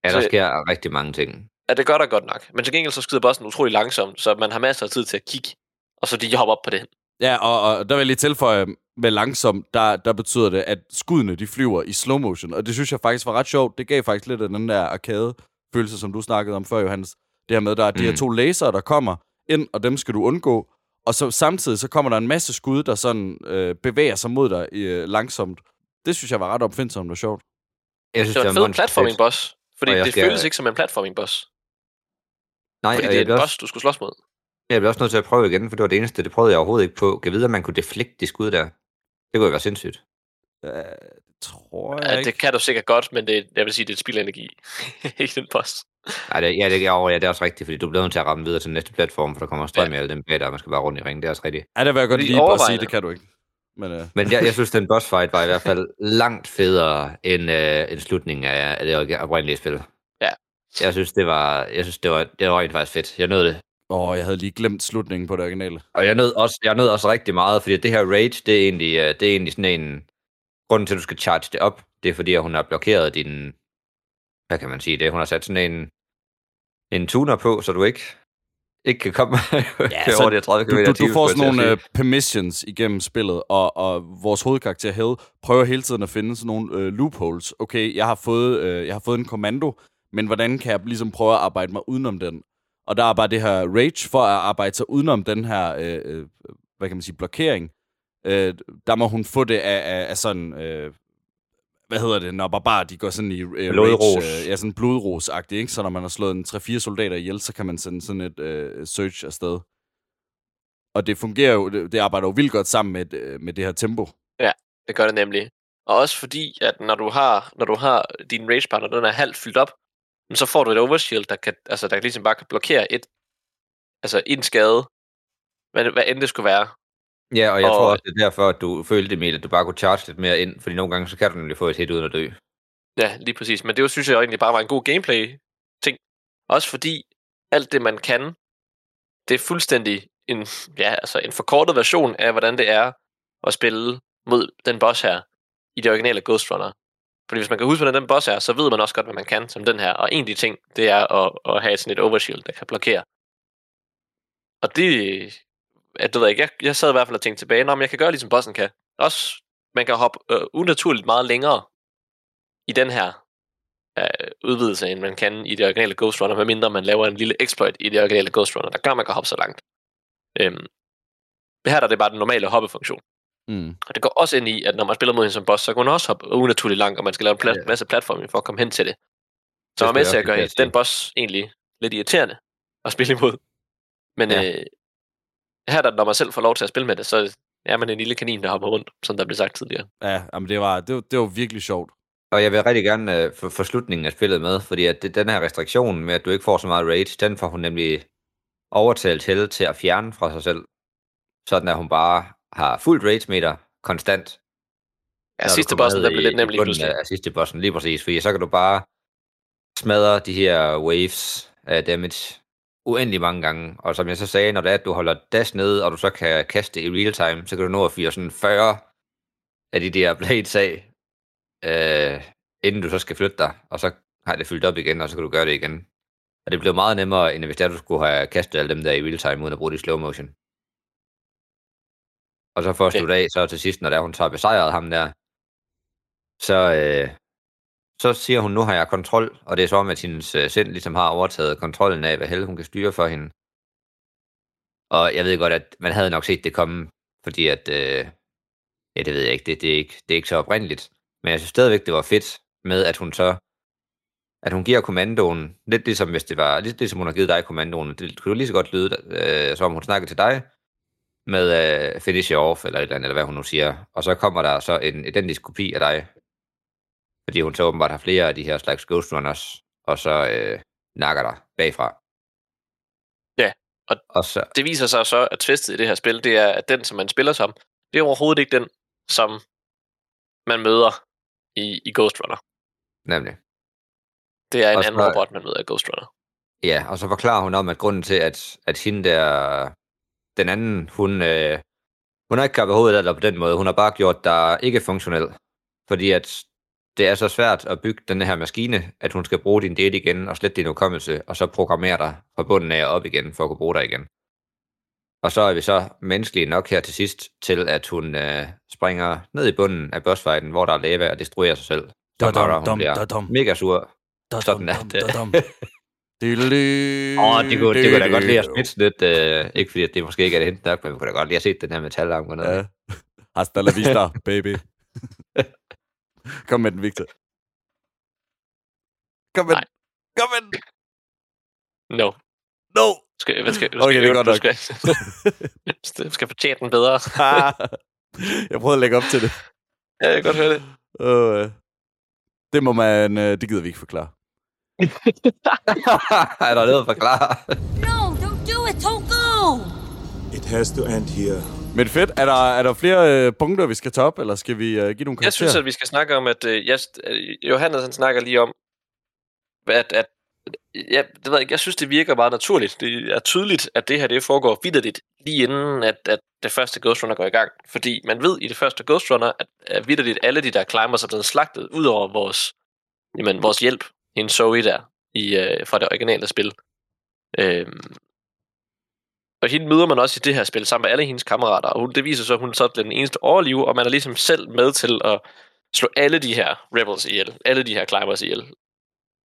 Speaker 6: Ja, der
Speaker 7: Så-
Speaker 6: sker rigtig mange ting.
Speaker 7: Ja, det gør der godt nok. Men til gengæld så skyder bossen utrolig langsomt, så man har masser af tid til at kigge, og så de hopper op på det.
Speaker 8: Ja, og, og der vil jeg lige tilføje med langsom, der, der betyder det, at skuddene de flyver i slow motion, og det synes jeg faktisk var ret sjovt. Det gav faktisk lidt af den der arcade-følelse, som du snakkede om før, Johannes. Det her med, der er de her
Speaker 6: Mm.
Speaker 8: to laser, der kommer ind, og dem skal du undgå. Og så samtidig så kommer der en masse skud, der sådan øh, bevæger sig mod dig øh, langsomt. Det synes jeg var ret opfindsomt og sjovt.
Speaker 6: Jeg synes,
Speaker 7: Det var en
Speaker 6: er
Speaker 7: fed platforming boss, fordi det
Speaker 6: skal-
Speaker 7: føles ikke som en platforming boss,
Speaker 6: Nej,
Speaker 7: fordi
Speaker 6: og
Speaker 7: det er en boss, du skulle slås mod.
Speaker 6: Jeg bliver også nødt til at prøve igen, for det var det eneste, det prøvede jeg overhovedet ikke på. Kan vide, at man kunne deflekte de skud der? Det kunne jo være sindssygt.
Speaker 8: Øh, det tror jeg
Speaker 7: Ja,
Speaker 8: ikke.
Speaker 7: det kan du sikkert godt, men det, jeg vil sige, det er et spil af energi. ikke en boss.
Speaker 6: Nej, det, ja, det, er, ja, det er også rigtigt, fordi du bliver nødt til at ramme videre til den næste platform, for der kommer strøm ja. i alle dem bag og man skal bare rundt i ringen. Det er også rigtigt.
Speaker 8: Ja, det vil jeg godt lige at sige, det kan du ikke. Men, øh,
Speaker 6: Men jeg, jeg synes, den boss fight var i hvert fald langt federe end, øh, end slutningen af, af det oprindelige spil.
Speaker 7: Ja.
Speaker 6: Jeg synes, det var, jeg synes, det var, det var rent faktisk fedt. Jeg nød det.
Speaker 8: Åh, jeg havde lige glemt slutningen på det originale.
Speaker 6: Og jeg nød også, jeg nød også rigtig meget, fordi det her rage, det er egentlig, øh, det er egentlig sådan en... Grunden til, at du skal charge det op, det er fordi, at hun har blokeret din... Hvad kan man sige det? Hun har sat sådan en, en tuner på, så du ikke, ikke kan komme ja,
Speaker 8: så
Speaker 6: over de her 30
Speaker 8: Du,
Speaker 6: km
Speaker 8: du,
Speaker 6: timen,
Speaker 8: du får sådan nogle uh, permissions igennem spillet, og, og vores hovedkarakter Hell prøver hele tiden at finde sådan nogle uh, loopholes. Okay, jeg har, fået, uh, jeg har fået en kommando, men hvordan kan jeg ligesom prøve at arbejde mig udenom den? Og der er bare det her rage for at arbejde sig udenom den her, uh, uh, hvad kan man sige, blokering. Uh, der må hun få det af, af, af sådan, uh, hvad hedder det, når barbarer de går sådan i uh,
Speaker 6: Blodros.
Speaker 8: rage, uh, ja, sådan blodros-agtigt, ikke? Så når man har slået en 3-4 soldater ihjel, så kan man sende sådan et uh, search afsted. Og det fungerer jo, det, det arbejder jo vildt godt sammen med, øh, med det her tempo.
Speaker 7: Det gør det nemlig. Og også fordi, at når du har, når du har din rage partner, den er halvt fyldt op, men så får du et overshield, der kan, altså, der ligesom bare kan blokere et, altså en skade, hvad, hvad end det skulle være.
Speaker 6: Ja, og jeg
Speaker 7: Og-
Speaker 6: tror også, det er derfor, at du følte, Emil, at du bare kunne charge lidt mere ind, fordi nogle gange, så kan du nemlig få et hit uden at dø.
Speaker 7: Ja, lige præcis. Men det synes jeg egentlig bare var en god gameplay-ting. Også fordi alt det, man kan, det er fuldstændig en, ja, altså en forkortet version af, hvordan det er at spille mod den boss her i det originale Ghost Runner. Fordi hvis man kan huske, hvordan den boss er, så ved man også godt, hvad man kan som den her. Og en af de ting, det er at, at have sådan et overshield, der kan blokere. Og det, at det ved jeg, ikke, jeg, jeg sad i hvert fald og tænkte tilbage, om jeg kan gøre ligesom bossen kan. Også, man kan hoppe øh, unaturligt meget længere i den her øh, udvidelse, end man kan i det originale Ghost Runner, medmindre man laver en lille exploit i det originale Ghost Runner, der gør, at man kan hoppe så langt. Øhm, her der er det bare den normale hoppefunktion.
Speaker 8: Mm.
Speaker 7: Og det går også ind i, at når man spiller mod hende som boss, så kan hun også hoppe unaturligt langt, og man skal lave en plat-
Speaker 6: Ja.
Speaker 7: masse platforming for at komme hen til det. Så
Speaker 6: Det
Speaker 7: er med til
Speaker 6: jeg
Speaker 7: at gøre den boss egentlig lidt irriterende at spille imod. Men
Speaker 6: Ja.
Speaker 7: øh, her, der, når man selv får lov til at spille med det, så er man en lille kanin, der hopper rundt, som der blev sagt tidligere.
Speaker 8: Ja, jamen det var, det, var, det var virkelig sjovt.
Speaker 6: Og jeg vil rigtig gerne øh, få, få slutningen af spillet med, fordi at det, den her restriktion med, at du ikke får så meget rage, den får hun nemlig overtalt Helle til at fjerne fra sig selv. Sådan at hun bare har fuldt rage meter konstant.
Speaker 7: Ja, sidste bossen, der blev
Speaker 6: i-
Speaker 7: lidt
Speaker 6: i
Speaker 7: nem lige
Speaker 6: bunden
Speaker 7: pludselig.
Speaker 6: Af, sidste bossen, lige præcis. Fordi så kan du bare smadre de her waves af damage uendelig mange gange. Og som jeg så sagde, når det er, at du holder dash nede, og du så kan kaste i real time, så kan du nå at fyre sådan 40 af de der blades af, øh, inden du så skal flytte dig, og så har det fyldt op igen, og så kan du gøre det igen. Og det blev meget nemmere, end hvis det er, du skulle have kastet alle dem der i real time, uden at bruge det i slow motion. Og så
Speaker 7: Ja.
Speaker 6: du af, så til sidst, når der hun så har besejret ham der, så, øh, så siger hun, nu har jeg kontrol, og det er så om, at hendes øh, sind ligesom har overtaget kontrollen af, hvad helle hun kan styre for hende. Og jeg ved godt, at man havde nok set det komme, fordi at, øh, ja, det ved jeg ikke, det, det, er ikke, det er ikke så oprindeligt. Men jeg synes stadigvæk, det var fedt med, at hun så, at hun giver kommandoen, lidt ligesom hvis det var, lidt ligesom hun har givet dig kommandoen, det kunne jo lige så godt lyde, øh, som om hun snakkede til dig, med øh, finish you off, eller et eller andet, eller hvad hun nu siger. Og så kommer der så en identisk kopi af dig, fordi hun så åbenbart har flere af de her slags Ghost Runners, og så øh, nakker dig bagfra.
Speaker 7: Ja, og-
Speaker 6: og så,
Speaker 7: Det viser sig så, at twistet i det her spil, det er, at den, som man spiller som, det er overhovedet ikke den, som man møder i, i Ghost Runner.
Speaker 6: Nemlig.
Speaker 7: Det er en
Speaker 6: Og
Speaker 7: anden
Speaker 6: så-
Speaker 7: robot, man møder i Ghost Runner.
Speaker 6: Ja, og så forklarer hun om, at grunden til, at, at hende der, den anden, hun, øh, hun har ikke kappet hovedet eller på den måde. Hun har bare gjort der ikke funktionel. Fordi at det er så svært at bygge den her maskine, at hun skal bruge din data igen og slette din hukommelse, og så programmere dig fra bunden af og op igen, for at kunne bruge dig igen. Og så er vi så menneskelige nok her til sidst, til at hun øh, springer ned i bunden af bossfighten, hvor der er lava og destruerer sig selv. Når hun
Speaker 8: dum,
Speaker 6: bliver
Speaker 8: da-dum.
Speaker 6: mega sur.
Speaker 8: Da-dum,
Speaker 6: Sådan
Speaker 8: dum. Diddly,
Speaker 6: Åh, det kunne, det kunne da godt lide at smitse lidt. Øh, ikke fordi, at det måske ikke er det hente nok, men vi kunne da godt lige have set den her metalarm gå ned.
Speaker 8: Ja. Hasta la vista, baby. Kom med den, Victor. Kom med den. Kom med den.
Speaker 7: No.
Speaker 8: No.
Speaker 7: Skal, hvad skal, hvad
Speaker 8: Okay,
Speaker 7: skal,
Speaker 8: det er godt nok.
Speaker 7: Skal, du skal fortjene den bedre.
Speaker 8: jeg prøvede at lægge op til det.
Speaker 7: ja, jeg kan godt høre det.
Speaker 8: Uh, det må man... Uh, det gider vi ikke forklare.
Speaker 6: Er der noget at forklare?
Speaker 10: No, don't do it. Don't go.
Speaker 11: It has to end here.
Speaker 8: Men fedt. Er der, er der flere uh, punkter, vi skal tage op, eller skal vi uh, give nogle karakterer?
Speaker 7: Jeg synes, at vi skal snakke om, at øh, jeg, øh, Johannes han snakker lige om, at, at ja, det ved jeg, ikke, jeg synes, det virker meget naturligt. Det er tydeligt, at det her det foregår vidderligt, lige inden at, at det første Ghost Runner går i gang. Fordi man ved i det første Ghost Runner, at, at vidderligt alle de der climbers er blevet slagtet, ud over vores, jamen, vores hjælp, en Zoe der, i, øh, fra det originale spil. Øhm, og hende møder man også i det her spil, sammen med alle hendes kammerater, og hun, det viser så, at hun så bliver den eneste overleve, og man er ligesom selv med til at slå alle de her rebels ihjel, alle de her climbers ihjel.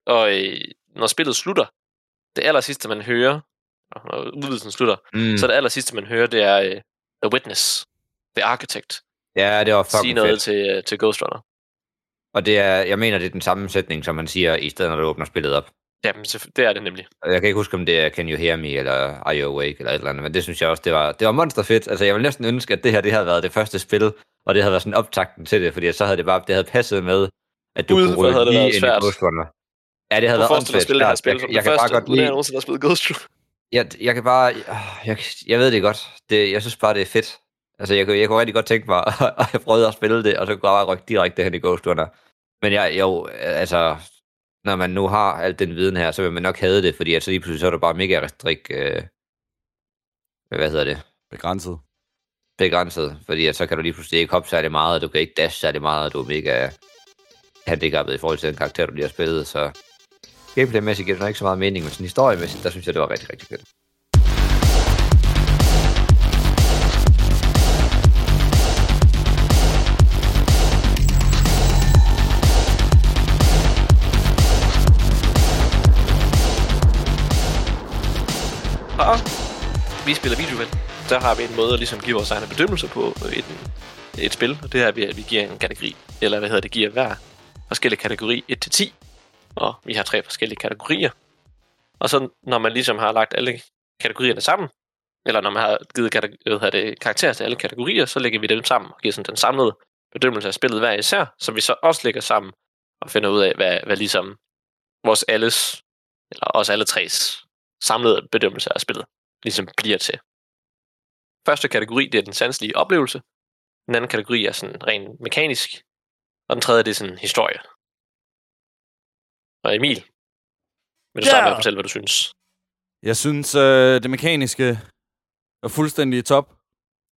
Speaker 7: Og øh, når spillet slutter, det aller sidste, man hører, når udvidelsen slutter,
Speaker 6: Mm.
Speaker 7: så det aller sidste, man hører, det er øh, The Witness, The Architect,
Speaker 6: Ja, det var
Speaker 7: sige
Speaker 6: fucking
Speaker 7: noget
Speaker 6: fedt.
Speaker 7: til, øh, til Ghost Runner.
Speaker 6: Og det er, jeg mener, det er den samme sætning, som man siger, i stedet når du åbner spillet op.
Speaker 7: Selvfø- det er det nemlig.
Speaker 6: Jeg kan ikke huske, om det er Can You Hear Me, eller Are You Awake, eller et eller andet, men det synes jeg også, det var, det var monsterfedt. Altså, jeg vil næsten ønske, at det her, det havde været det første spil, og det havde været sådan optakten til det, fordi så havde det bare, det havde passet med, at du
Speaker 7: Gud,
Speaker 6: kunne
Speaker 7: det
Speaker 6: lige ind i
Speaker 7: svært.
Speaker 6: Ghost Runner. Ja, det havde
Speaker 7: Du
Speaker 6: været
Speaker 7: at spille det her
Speaker 6: åndssvagt
Speaker 7: spil som
Speaker 6: Jeg, jeg
Speaker 7: det
Speaker 6: kan bare
Speaker 7: første,
Speaker 6: godt
Speaker 7: at jeg
Speaker 6: lide,
Speaker 7: nogensinde har spillet Ghost Runner.
Speaker 6: jeg, jeg kan bare, jeg, jeg ved det godt. Det, jeg synes bare, det er fedt. Altså, jeg, kunne- jeg kunne rigtig godt tænke mig, at jeg prøvede at spille det, og så kunne jeg bare rykke direkte hen i Ghost Runner. Men jeg, jo, altså, når man nu har alt den viden her, så vil man nok have det, fordi at så lige pludselig så er der bare mega restrik, øh, hvad hedder det,
Speaker 8: Begrænset.
Speaker 6: begrænset, fordi at så kan du lige pludselig ikke hoppe særlig meget, og du kan ikke dash særlig meget, og du er mega handicappet i forhold til den karakter, du lige har spillet, så gameplaymæssigt giver det nok ikke så meget mening, men sådan historiemæssigt, der synes jeg, det var rigtig, rigtig fedt.
Speaker 7: Og vi spiller videospil. Der har vi en måde at ligesom give vores egne bedømmelser på øh, et, et spil. Og det er, at vi, at vi giver en kategori, eller hvad hedder det, giver hver forskellige kategori 1-10. Og vi har tre forskellige kategorier. Og så når man ligesom har lagt alle kategorierne sammen, eller når man har givet kategori, hvad hedder det, karakterer til alle kategorier, så lægger vi dem sammen og giver sådan den samlede bedømmelse af spillet hver især, som vi så også lægger sammen og finder ud af, hvad, hvad ligesom vores alles, eller os alle tres samlede bedømmelse af spillet ligesom bliver til. Første kategori, det er den sanselige oplevelse. Den anden kategori er sådan rent mekanisk. Og den tredje, det er sådan historie. Og Emil, vil du starte med at fortælle, hvad du synes?
Speaker 8: Jeg synes, øh, det mekaniske er fuldstændig top.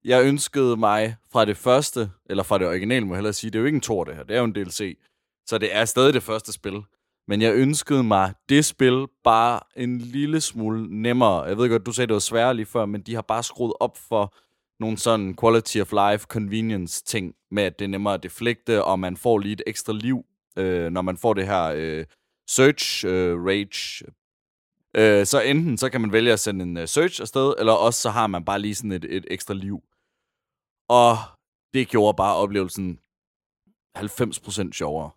Speaker 8: Jeg ønskede mig fra det første, eller fra det originale, må jeg hellere sige, det er jo ikke en tor, det her, det er jo en DLC. Så det er stadig det første spil. Men jeg ønskede mig det spil bare en lille smule nemmere. Jeg ved godt, du sagde, det var sværere lige før, men de har bare skruet op for nogle sådan quality of life, convenience ting, med at det er nemmere at deflekte, og man får lige et ekstra liv, øh, når man får det her øh, search øh, rage Øh, så enten så kan man vælge at sende en øh, search afsted, eller også så har man bare lige sådan et, et ekstra liv. Og det gjorde bare oplevelsen 90% sjovere.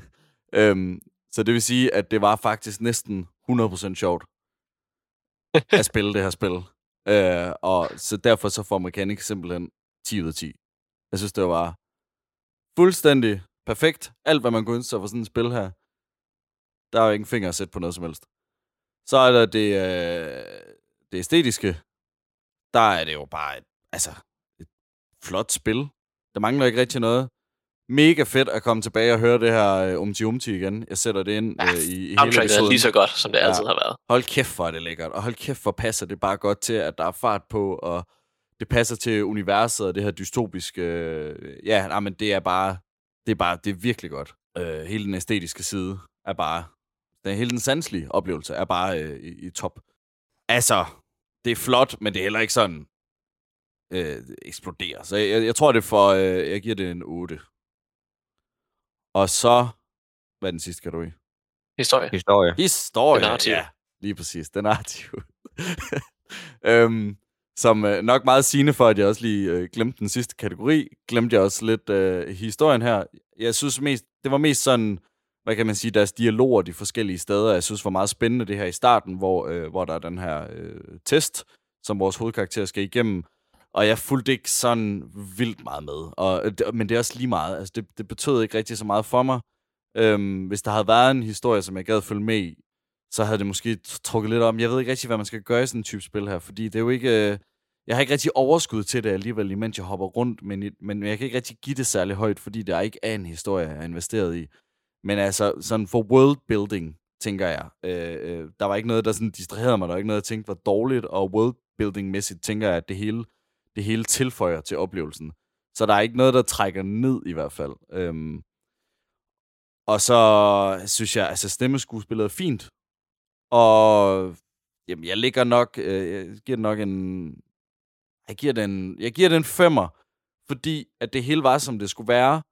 Speaker 8: øhm, så det vil sige, at det var faktisk næsten 100% sjovt at spille det her spil. Øh, og så derfor så får Mechanic simpelthen 10 ud af 10. Jeg synes, det var fuldstændig perfekt. Alt, hvad man kunne ønske sig for sådan et spil her. Der er jo ingen finger at sætte på noget som helst. Så er der det, øh, det æstetiske. Der er det jo bare et, altså, et flot spil. Der mangler ikke rigtig noget mega fedt at komme tilbage og høre det her øh, Umti Umti igen. Jeg sætter det ind
Speaker 7: Ja,
Speaker 8: øh, i, i hele
Speaker 7: Soundtracket er
Speaker 8: episoden.
Speaker 7: lige så godt, som det altid har været.
Speaker 8: Hold kæft, hvor er det lækkert. Og hold kæft, hvor passer det bare godt til, at der er fart på, og det passer til universet og det her dystopiske... Øh, ja, nej, men det er bare... Det er bare, det er virkelig godt. Øh, hele den æstetiske side er bare... Den, hele den sanselige oplevelse er bare øh, i, i top. Altså, det er flot, men det er heller ikke sådan øh, eksploderer. Så jeg, jeg tror, det for... Øh, jeg giver det en 8. Og så... Hvad er den sidste kategori?
Speaker 7: Historie.
Speaker 6: Historie.
Speaker 8: Historie,
Speaker 7: Den
Speaker 8: ja. Lige præcis, den narrative. øhm, som øh, nok meget sigende for, at jeg også lige øh, glemte den sidste kategori, glemte jeg også lidt øh, historien her. Jeg synes mest, det var mest sådan, hvad kan man sige, deres dialoger de forskellige steder. Jeg synes var meget spændende det her i starten, hvor, øh, hvor der er den her øh, test, som vores hovedkarakter skal igennem. Og jeg fulgte ikke sådan vildt meget med. Og, øh, men det er også lige meget. Altså, det, det betød ikke rigtig så meget for mig. Øhm, hvis der havde været en historie, som jeg gad følge med i, så havde det måske trukket lidt om. Jeg ved ikke rigtig, hvad man skal gøre i sådan en type spil her, fordi det er jo ikke... Øh, jeg har ikke rigtig overskud til det alligevel, imens jeg hopper rundt, men, men jeg kan ikke rigtig give det særlig højt, fordi der ikke er en historie, jeg er investeret i. Men altså, sådan for world building, tænker jeg. Øh, øh, der var ikke noget, der sådan distraherede mig. Der var ikke noget, jeg tænkte var dårligt, og world building-mæssigt tænker jeg, at det hele, det hele tilføjer til oplevelsen. Så der er ikke noget, der trækker ned i hvert fald. Øhm, og så synes jeg, altså stemmeskuespillet er fint. Og jamen, jeg ligger nok, øh, jeg giver nok en, jeg giver den, jeg giver den femmer, fordi at det hele var, som det skulle være.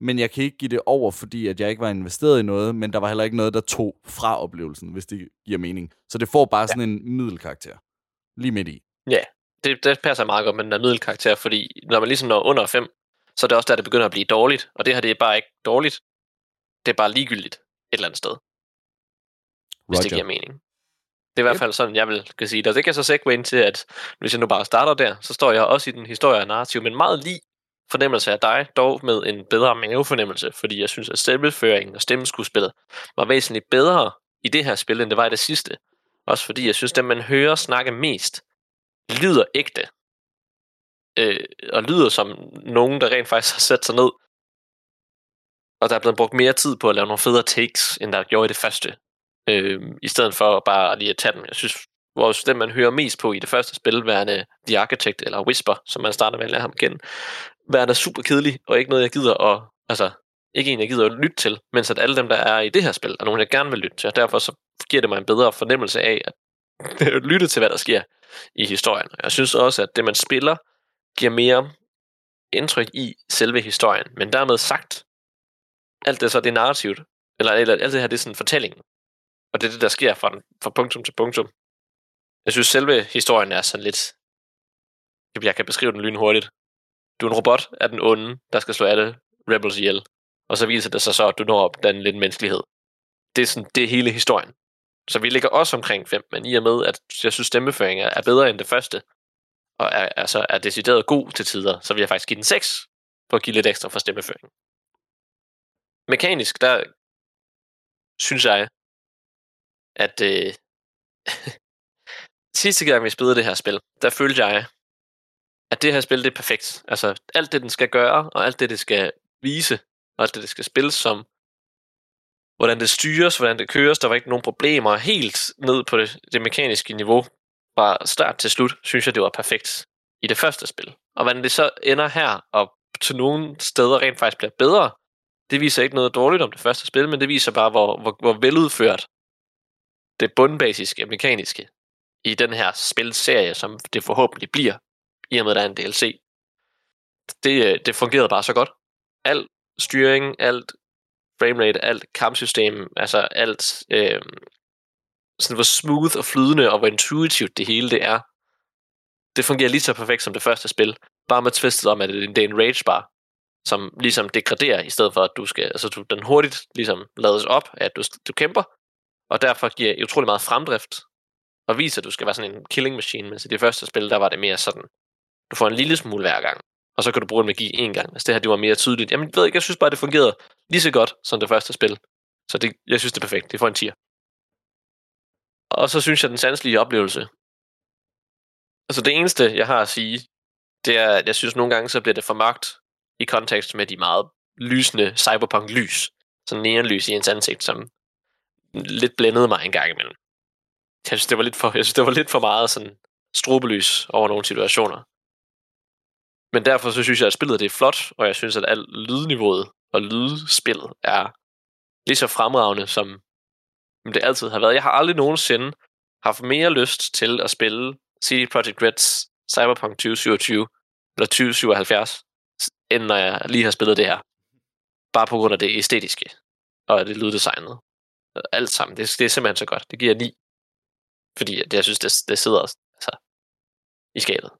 Speaker 8: Men jeg kan ikke give det over, fordi at jeg ikke var investeret i noget, men der var heller ikke noget, der tog fra oplevelsen, hvis det giver mening. Så det får bare sådan en middelkarakter. Lige midt i.
Speaker 7: Ja, det, det passer meget godt med den der middelkarakter, fordi når man ligesom når under 5, så er det også der, det begynder at blive dårligt. Og det her, det er bare ikke dårligt. Det er bare ligegyldigt et eller andet sted, hvis det giver mening. Det er i hvert fald sådan, jeg vil kan sige det. Og det kan så segue ind til, at hvis jeg nu bare starter der, så står jeg også i den historie og narrativ, men meget lige fornemmelse af dig, dog med en bedre mavefornemmelse, fordi jeg synes, at stemmeføringen og stemmeskuespillet var væsentligt bedre i det her spil, end det var i det sidste. Også fordi jeg synes, at man hører snakke mest, lyder ægte. Øh, og lyder som nogen, der rent faktisk har sat sig ned. Og der er blevet brugt mere tid på at lave nogle federe takes, end der gjorde i det første. Øh, I stedet for bare lige at tage dem. Jeg synes, vores, den man hører mest på i det første spil, værende The Architect eller Whisper, som man starter med at lære ham igen, værende super kedelig, og ikke noget, jeg gider at, altså, ikke en, jeg gider at lytte til, mens at alle dem, der er i det her spil, er nogen, jeg gerne vil lytte til, og derfor så giver det mig en bedre fornemmelse af at Øh, lytte til, hvad der sker i historien. Jeg synes også, at det, man spiller, giver mere indtryk i selve historien, men dermed sagt, alt det så, det er narrativt, eller, eller alt det her, det er sådan fortællingen, og det er det, der sker fra, den- fra punktum til punktum. Jeg synes, selve historien er sådan lidt, jeg kan beskrive den lynhurtigt. Du er en robot af den onde, der skal slå alle rebels ihjel, og så viser det sig så, at du når op den lidt menneskelighed. Det er, sådan, det er hele historien. Så vi ligger også omkring 5, men i og med, at jeg synes, stemmeføringen er bedre end det første, og er, altså er decideret god til tider, så vil jeg faktisk give den 6, for at give lidt ekstra for stemmeføringen. Mekanisk, der synes jeg, at øh, sidste gang vi spillede det her spil, der følte jeg, at det her spil, det er perfekt. Altså, alt det, den skal gøre, og alt det, det skal vise, og alt det, det skal spilles som, hvordan det styres, hvordan det køres, der var ikke nogen problemer, helt ned på det, det mekaniske niveau, fra start til slut, synes jeg, det var perfekt i det første spil. Og hvordan det så ender her, og til nogle steder rent faktisk bliver bedre, det viser ikke noget dårligt om det første spil, men det viser bare, hvor, hvor, hvor veludført det bundbasiske mekaniske i den her spilserie, som det forhåbentlig bliver, i og med, at der er en DLC. Det, øh, det fungerede bare så godt. Al styring, alt framerate, alt kampsystem, altså alt øh, sådan hvor smooth og flydende og hvor intuitivt det hele det er. Det fungerer lige så perfekt som det første spil, bare med twistet om, at det er en rage bar, som ligesom degraderer, i stedet for at du skal, altså du, den hurtigt ligesom lades op, at du, du kæmper, og derfor giver utrolig meget fremdrift, og viser, at du skal være sådan en killing machine, mens i det første spil, der var det mere sådan, du får en lille smule hver gang, og så kan du bruge en magi en gang. Altså det her, det var mere tydeligt. Jamen, jeg ved ikke, jeg synes bare, det fungerede lige så godt som det første spil. Så det, jeg synes, det er perfekt. Det får en 10. Og så synes jeg, den sanselige oplevelse. Altså det eneste, jeg har at sige, det er, at jeg synes nogle gange, så bliver det for mørkt i kontekst med de meget lysende cyberpunk-lys. Sådan neonlys i ens ansigt, som lidt blændede mig en gang imellem. Jeg synes, det var lidt for, jeg synes, det var lidt for meget sådan strobelys over nogle situationer. Men derfor så synes jeg, at spillet det er flot, og jeg synes, at alt lydniveauet og lydspillet er lige så fremragende, som det altid har været. Jeg har aldrig nogensinde haft mere lyst til at spille CD Projekt Reds Cyberpunk 2027 eller 2077, end når jeg lige har spillet det her. Bare på grund af det æstetiske og det lyddesignet. Alt sammen. Det, det er simpelthen så godt. Det giver 9. Fordi jeg synes, det, det sidder altså, i skabet.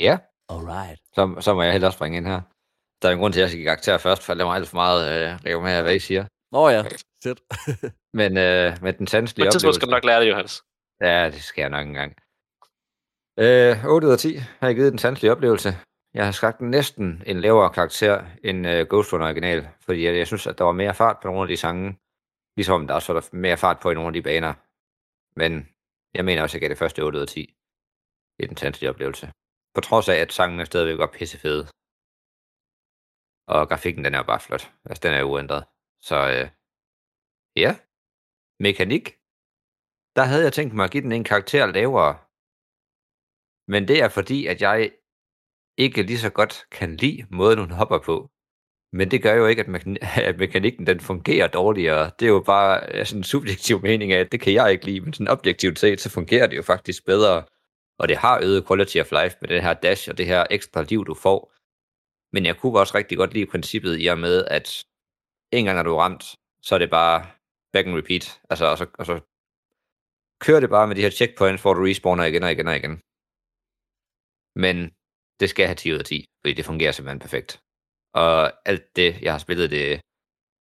Speaker 6: Ja.
Speaker 8: Alright.
Speaker 6: Så, så må jeg heller springe ind her. Der er en grund til, at jeg skal karakter først, for det var alt for meget øh, rive med, hvad I siger.
Speaker 8: Åh oh, ja, Sæt.
Speaker 6: Men øh, med den sanselige
Speaker 7: et tidspunkt
Speaker 6: oplevelse...
Speaker 7: skal du nok lære det, Johannes.
Speaker 6: Ja, det skal jeg nok engang. Øh, 8 ud af 10 har jeg givet den sanselige oplevelse. Jeg har skabt næsten en lavere karakter end øh, Ghost Runner original, fordi jeg, jeg synes, at der var mere fart på nogle af de sange, ligesom der også var der mere fart på i nogle af de baner. Men jeg mener også, at jeg gav det første 8 ud af 10 i den sanselige oplevelse. På trods af, at sangen er stadigvæk var pissefede. Og grafikken, den er jo bare flot. Altså, den er uændret. Så øh, ja, mekanik. Der havde jeg tænkt mig at give den en karakter lavere. Men det er fordi, at jeg ikke lige så godt kan lide måden, hun hopper på. Men det gør jo ikke, at, me- at mekanikken den fungerer dårligere. Det er jo bare øh, sådan en subjektiv mening af, at det kan jeg ikke lide, men sådan objektivt set, så fungerer det jo faktisk bedre. Og det har øget quality of life med det her dash og det her ekstra liv, du får. Men jeg kunne også rigtig godt lide princippet i og med, at en gang, når du er ramt, så er det bare back and repeat. Altså, og så, og så kører det bare med de her checkpoints, hvor du respawner igen og igen og igen. Men det skal have 10 ud af 10, fordi det fungerer simpelthen perfekt. Og alt det, jeg har spillet det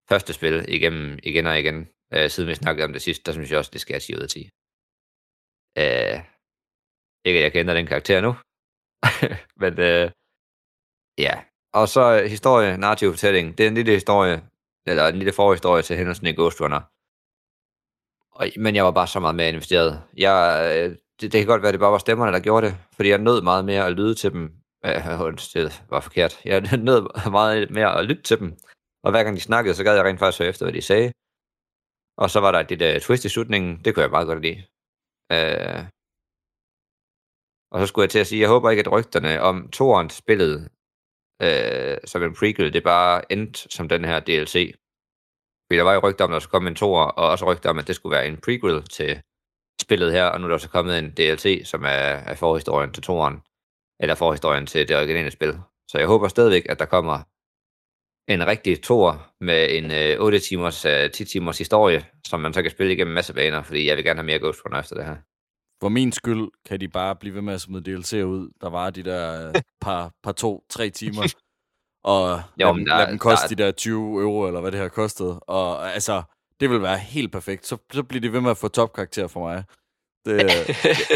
Speaker 6: første spil igennem igen og igen, øh, siden vi snakkede om det sidst, der synes jeg også, det skal have 10 ud af 10. Øh, ikke at jeg kender den karakter nu, men øh, ja. Og så øh, historie, narrativ fortælling. Det er en lille historie, eller en lille forhistorie til hændelsen i Ghost Runner. Og, men jeg var bare så meget mere investeret. Jeg, øh, det, det kan godt være, at det bare var stemmerne, der gjorde det, fordi jeg nød meget mere at lyde til dem. Øh, det var forkert. Jeg nød meget mere at lytte til dem. Og hver gang de snakkede, så gad jeg rent faktisk høre efter, hvad de sagde. Og så var der det der twist i slutningen. Det kunne jeg meget godt lide. Øh, og så skulle jeg til at sige, jeg håber ikke, at rygterne om Torens spillet øh, som en prequel, det bare endte som den her DLC. Fordi der var jo rygter om, at der skulle komme en toer, og også rygter om, at det skulle være en prequel til spillet her, og nu er der så kommet en DLC, som er, er forhistorien til toeren, eller forhistorien til det originale spil. Så jeg håber stadigvæk, at der kommer en rigtig toer med en øh, 8 timers, øh, 10 timers historie, som man så kan spille igennem en masse baner, fordi jeg vil gerne have mere Ghost Runner efter det her.
Speaker 8: For min skyld kan de bare blive ved med at smide DLC'er ud. Der var de der øh, par, par to, tre timer. Og
Speaker 6: Jo,
Speaker 8: lad,
Speaker 6: der-
Speaker 8: lad dem koste
Speaker 6: der-
Speaker 8: de der 20 euro, eller hvad det har kostet. Og altså, det vil være helt perfekt. Så, så bliver de ved med at få topkarakter for mig. Det,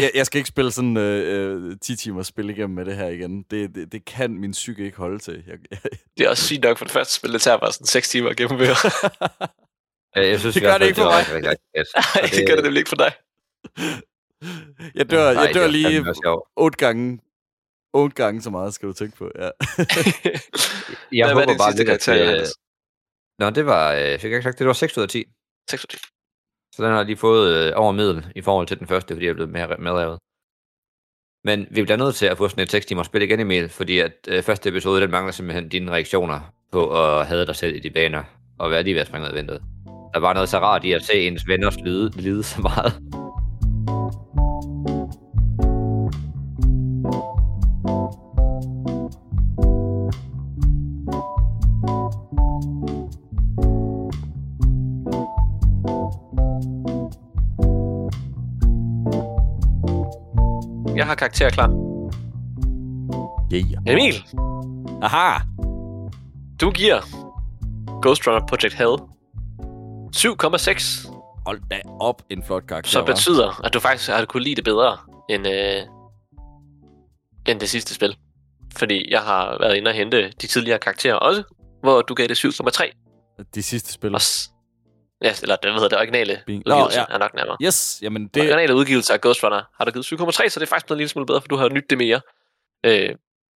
Speaker 8: jeg, jeg skal ikke spille sådan øh, øh, 10 timers spil igennem med det her igen. Det, det, det kan min psyke ikke holde til. Jeg, jeg,
Speaker 7: Det er også sygt nok for det første spil, det tager bare sådan 6 timer at gennemføre.
Speaker 6: Øh, Jeg synes,
Speaker 8: Det gør det ikke for mig.
Speaker 6: rigtig, rigtig, rigtig Og
Speaker 7: det gør det nemlig ikke for dig.
Speaker 8: Jeg dør,
Speaker 6: Nej,
Speaker 8: jeg dør
Speaker 6: det
Speaker 8: lige otte gange, otte gange så meget, skal du tænke på. Ja.
Speaker 6: Jeg
Speaker 7: Hvad var
Speaker 6: håber
Speaker 7: din
Speaker 6: bare
Speaker 7: sidste
Speaker 6: lidt, at... øh? Nå, det var... Øh, fik jeg ikke sagt, det var 6 ud af 10.
Speaker 7: 6 ud af 10.
Speaker 6: Så den har lige fået øh, over middel i forhold til den første, fordi jeg er blevet mere medrevet. Men vi bliver nødt til at få sådan et 6 timer spil igen, Emil, fordi at øh, første episode, den mangler simpelthen dine reaktioner på at have dig selv i de baner, og være lige ved at springe ud af vinduet. Der var noget så rart i at se ens venners lide, lide så meget.
Speaker 7: Karakter klar.
Speaker 8: Yeah.
Speaker 7: Emil,
Speaker 8: Aha!
Speaker 7: du giver Ghost Runner Project Hell 7,6,
Speaker 8: Hold da op, en flot karakter, hva'?
Speaker 7: betyder, at du faktisk har kunne lide det bedre end, øh, end det sidste spil. Fordi jeg har været inde og hente de tidligere karakterer også, hvor du gav det 7,3.
Speaker 8: De sidste spil.
Speaker 7: Og s- Ja, eller det hedder det originale
Speaker 8: Bing. Nå,
Speaker 7: udgivelse,
Speaker 8: ja.
Speaker 7: er nok nærmere.
Speaker 8: Yes, jamen
Speaker 7: Det...
Speaker 8: det...
Speaker 7: Originale udgivelse af Ghost Runner har du givet 7,3, så det er faktisk blevet en lille smule bedre, for du har nyt det mere. Øh,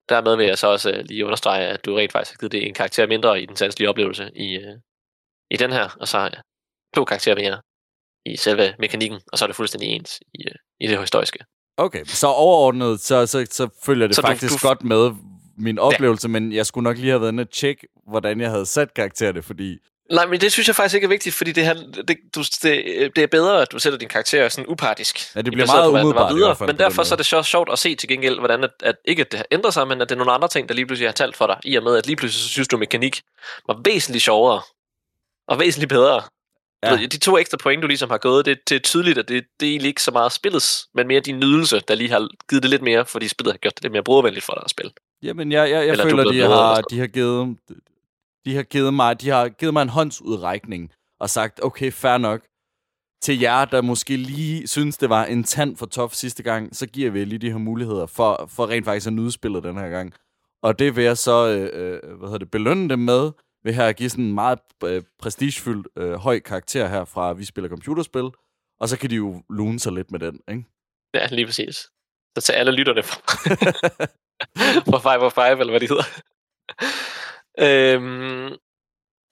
Speaker 7: dermed vil jeg så også øh, lige understrege, at du rent faktisk har givet det en karakter mindre i den sanselige oplevelse i, øh, i den her, og så har jeg to karakterer mere i selve mekanikken, og så er det fuldstændig ens i, øh, i det historiske.
Speaker 8: Okay, så overordnet, så, så, så følger det
Speaker 7: Så
Speaker 8: så
Speaker 7: du-
Speaker 8: faktisk
Speaker 7: du-
Speaker 8: godt med min oplevelse, ja. men jeg skulle nok lige have været inde og tjekke, hvordan jeg havde sat karaktererne, fordi...
Speaker 7: Nej, men det synes jeg faktisk ikke er vigtigt, fordi det, her, det, du, det, det er bedre, at du sætter din karakter sådan upartisk.
Speaker 8: Ja, det
Speaker 7: i
Speaker 8: bliver meget
Speaker 7: var
Speaker 8: umiddelbart i
Speaker 7: videre.
Speaker 8: hvert fald
Speaker 7: Men
Speaker 8: på
Speaker 7: derfor så er det så sjovt at se til gengæld, hvordan at, at ikke at det har ændret sig, men at det er nogle andre ting, der lige pludselig har talt for dig, i og med, at lige pludselig så synes du, mekanik var væsentligt sjovere og væsentligt bedre.
Speaker 8: Ja.
Speaker 7: De to ekstra point, du ligesom har gået, det, det er tydeligt, at det, det er egentlig ikke så meget spillets, men mere din nydelse, der lige har givet det lidt mere, fordi spillet har gjort det lidt mere brugervenligt for dig at spille.
Speaker 8: Jamen, jeg, jeg, jeg
Speaker 7: Eller er
Speaker 8: føler, de har, de har givet... De har givet mig, de har givet mig en håndsudrækning og sagt, okay, fair nok. Til jer, der måske lige synes, det var en tand for tof sidste gang, så giver vi lige de her muligheder for, for rent faktisk at nyde spillet den her gang. Og det vil jeg så øh, øh, hvad hedder det, belønne dem med, ved her at give sådan en meget øh, prestigefyldt øh, høj karakter her fra Vi Spiller Computerspil. Og så kan de jo lune sig lidt med den, ikke?
Speaker 7: Ja, lige præcis. Så til alle lytterne fra, fra 5 og 5, eller hvad de hedder øhm,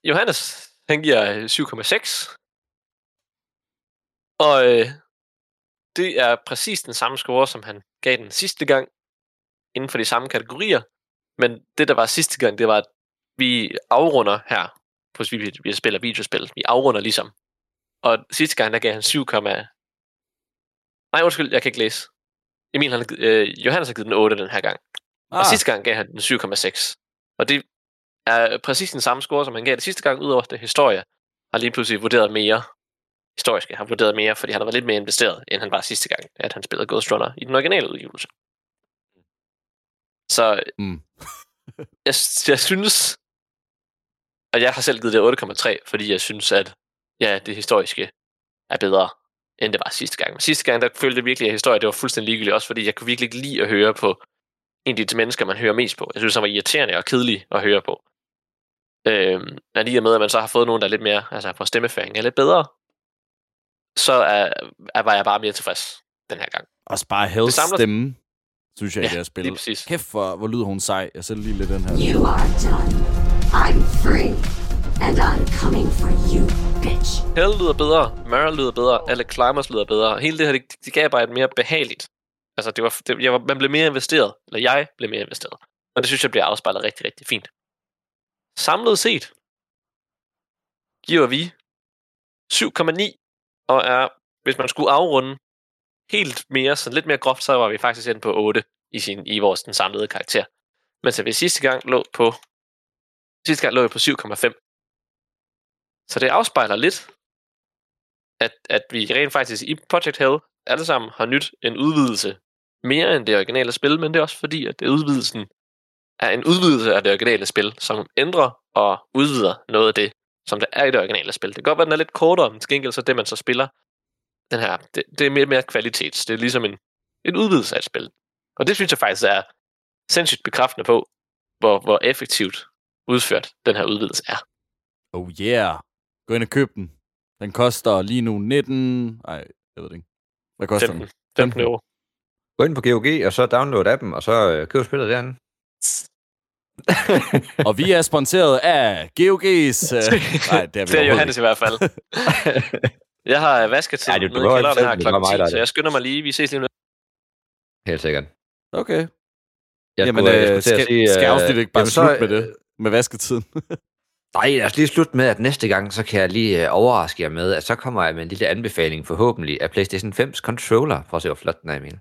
Speaker 7: Johannes, han giver 7,6. Og øh, det er præcis den samme score, som han gav den sidste gang, inden for de samme kategorier. Men det, der var sidste gang, det var, at vi afrunder her, på vi, vi spiller videospil. Vi afrunder ligesom. Og sidste gang, der gav han 7, Nej, undskyld, jeg kan ikke læse. Emil, han, øh, Johannes har givet den 8 den her gang. Ah. Og sidste gang gav han den 7,6. Og det er præcis den samme score, som han gav det sidste gang, udover det historie. Har lige pludselig vurderet mere historiske, har vurderet mere, fordi han har været lidt mere investeret, end han var sidste gang, at han spillede Ghost Runner i den originale udgivelse. Så
Speaker 8: Mm.
Speaker 7: jeg, jeg synes, og jeg har selv givet det 8,3, fordi jeg synes, at ja, det historiske er bedre, end det var sidste gang. Men sidste gang, der følte jeg virkelig, at historien det var fuldstændig ligegyldigt, også fordi jeg kunne virkelig ikke lide at høre på en af de mennesker, man hører mest på. Jeg synes, han var irriterende og kedelig at høre på. Øhm, men i og med, at man så har fået nogen, der er lidt mere, altså på stemmeføring er lidt bedre, så er, er, var jeg bare mere tilfreds den her gang.
Speaker 8: Også bare Hells
Speaker 7: samler-
Speaker 8: stemme, synes jeg, ja, det her spil. Kæft, hvor, hvor lyder hun sej. Jeg sætter lige lidt den her.
Speaker 10: You are done. I'm free. And I'm coming for you, bitch.
Speaker 7: Hell lyder bedre, Mara lyder bedre, alle Climbers lyder bedre. Hele det her, det, det gav bare et mere behageligt. Altså, det var, det, jeg var, man blev mere investeret, eller jeg blev mere investeret. Og det synes jeg bliver afspejlet rigtig, rigtig fint. Samlet set giver vi 7,9, og er, hvis man skulle afrunde helt mere, så lidt mere groft, så var vi faktisk inde på 8 i, sin, i vores den samlede karakter. Men så vi sidste gang lå på sidste gang lå vi på 7,5. Så det afspejler lidt, at, at vi rent faktisk i Project Hell alle sammen har nyt en udvidelse mere end det originale spil, men det er også fordi, at det udvidelsen er en udvidelse af det originale spil, som ændrer og udvider noget af det, som der er i det originale spil. Det kan godt være, at den er lidt kortere, men til gengæld så det, man så spiller, den her, det, det er mere mere kvalitets. Det er ligesom en, en udvidelse af et spil. Og det synes jeg faktisk er sindssygt bekræftende på, hvor, hvor effektivt udført den her udvidelse er.
Speaker 8: Oh yeah. Gå ind og køb den. Den koster lige nu 19... Nej, jeg ved det ikke. Hvad koster
Speaker 7: 15,
Speaker 8: den?
Speaker 7: 15 euro.
Speaker 6: Gå ind på GOG, og så download appen, og så øh, køb spillet derinde.
Speaker 8: og vi er sponsoreret af GOG's... Uh... Nej, det er
Speaker 7: det er Johannes i hvert fald. jeg har vasketid
Speaker 6: Ja,
Speaker 7: ja,
Speaker 6: det-
Speaker 7: nede i kælderen her klokken
Speaker 6: mig, der
Speaker 7: 10,
Speaker 6: er
Speaker 7: så jeg skynder mig lige. Vi ses lige nu.
Speaker 6: Helt sikkert.
Speaker 8: Okay.
Speaker 6: Jeg
Speaker 8: Jamen,
Speaker 6: skulle, jeg
Speaker 8: øh,
Speaker 6: skulle til at
Speaker 8: skal,
Speaker 6: sige,
Speaker 8: skal
Speaker 6: øh,
Speaker 8: afsnittet ikke bare slutte med det? Med vasketiden?
Speaker 6: Nej, lad os lige slutte med, at næste gang, så kan jeg lige øh, overraske jer med, at så kommer jeg med en lille anbefaling forhåbentlig af PlayStation 5's controller. Prøv at se, hvor flot den er, Emil.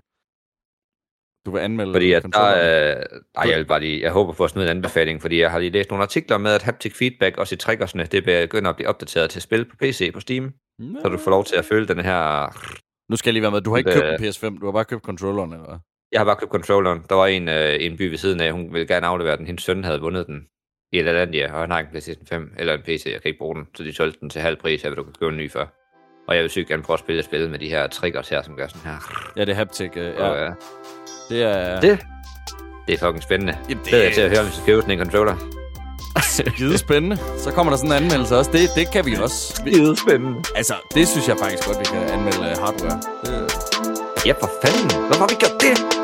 Speaker 8: Du vil anmelde
Speaker 6: Fordi at der, øh, ej, jeg vil bare lige, jeg håber på at smide en anbefaling, fordi jeg har lige læst nogle artikler med, at haptic feedback også i triggersne, det begynder at blive opdateret til spil på PC på Steam, så du får lov til at føle den her...
Speaker 8: Nu skal jeg lige være med. Du har ikke
Speaker 6: Øh,
Speaker 8: købt en PS5, du har bare købt controlleren, eller?
Speaker 6: Jeg har bare købt controlleren. Der var en øh, en by ved siden af, hun ville gerne aflevere den. Hendes søn havde vundet den i et eller andet, ja, og han har ikke en PlayStation 5 eller en PC, jeg kan ikke bruge den, så de solgte den til halv pris, jeg vil du kan købe en ny for. Og jeg vil sygt gerne prøve at spille spillet med de her triggers her, som gør sådan her.
Speaker 8: Ja, det er haptic. Øh,
Speaker 6: Og,
Speaker 8: ja.
Speaker 6: øh,
Speaker 8: Det er...
Speaker 6: Det, det er fucking spændende.
Speaker 8: Jamen,
Speaker 6: det
Speaker 8: det-
Speaker 6: er jeg til at høre, hvis du køber sådan en controller.
Speaker 8: Skide spændende. Så kommer der sådan en anmeldelse også. Det, det kan vi også.
Speaker 6: Skide spændende.
Speaker 8: Altså, det synes jeg faktisk godt, vi kan anmelde øh, hardware. Det,
Speaker 6: Ja, for fanden. Hvorfor har vi gjort det?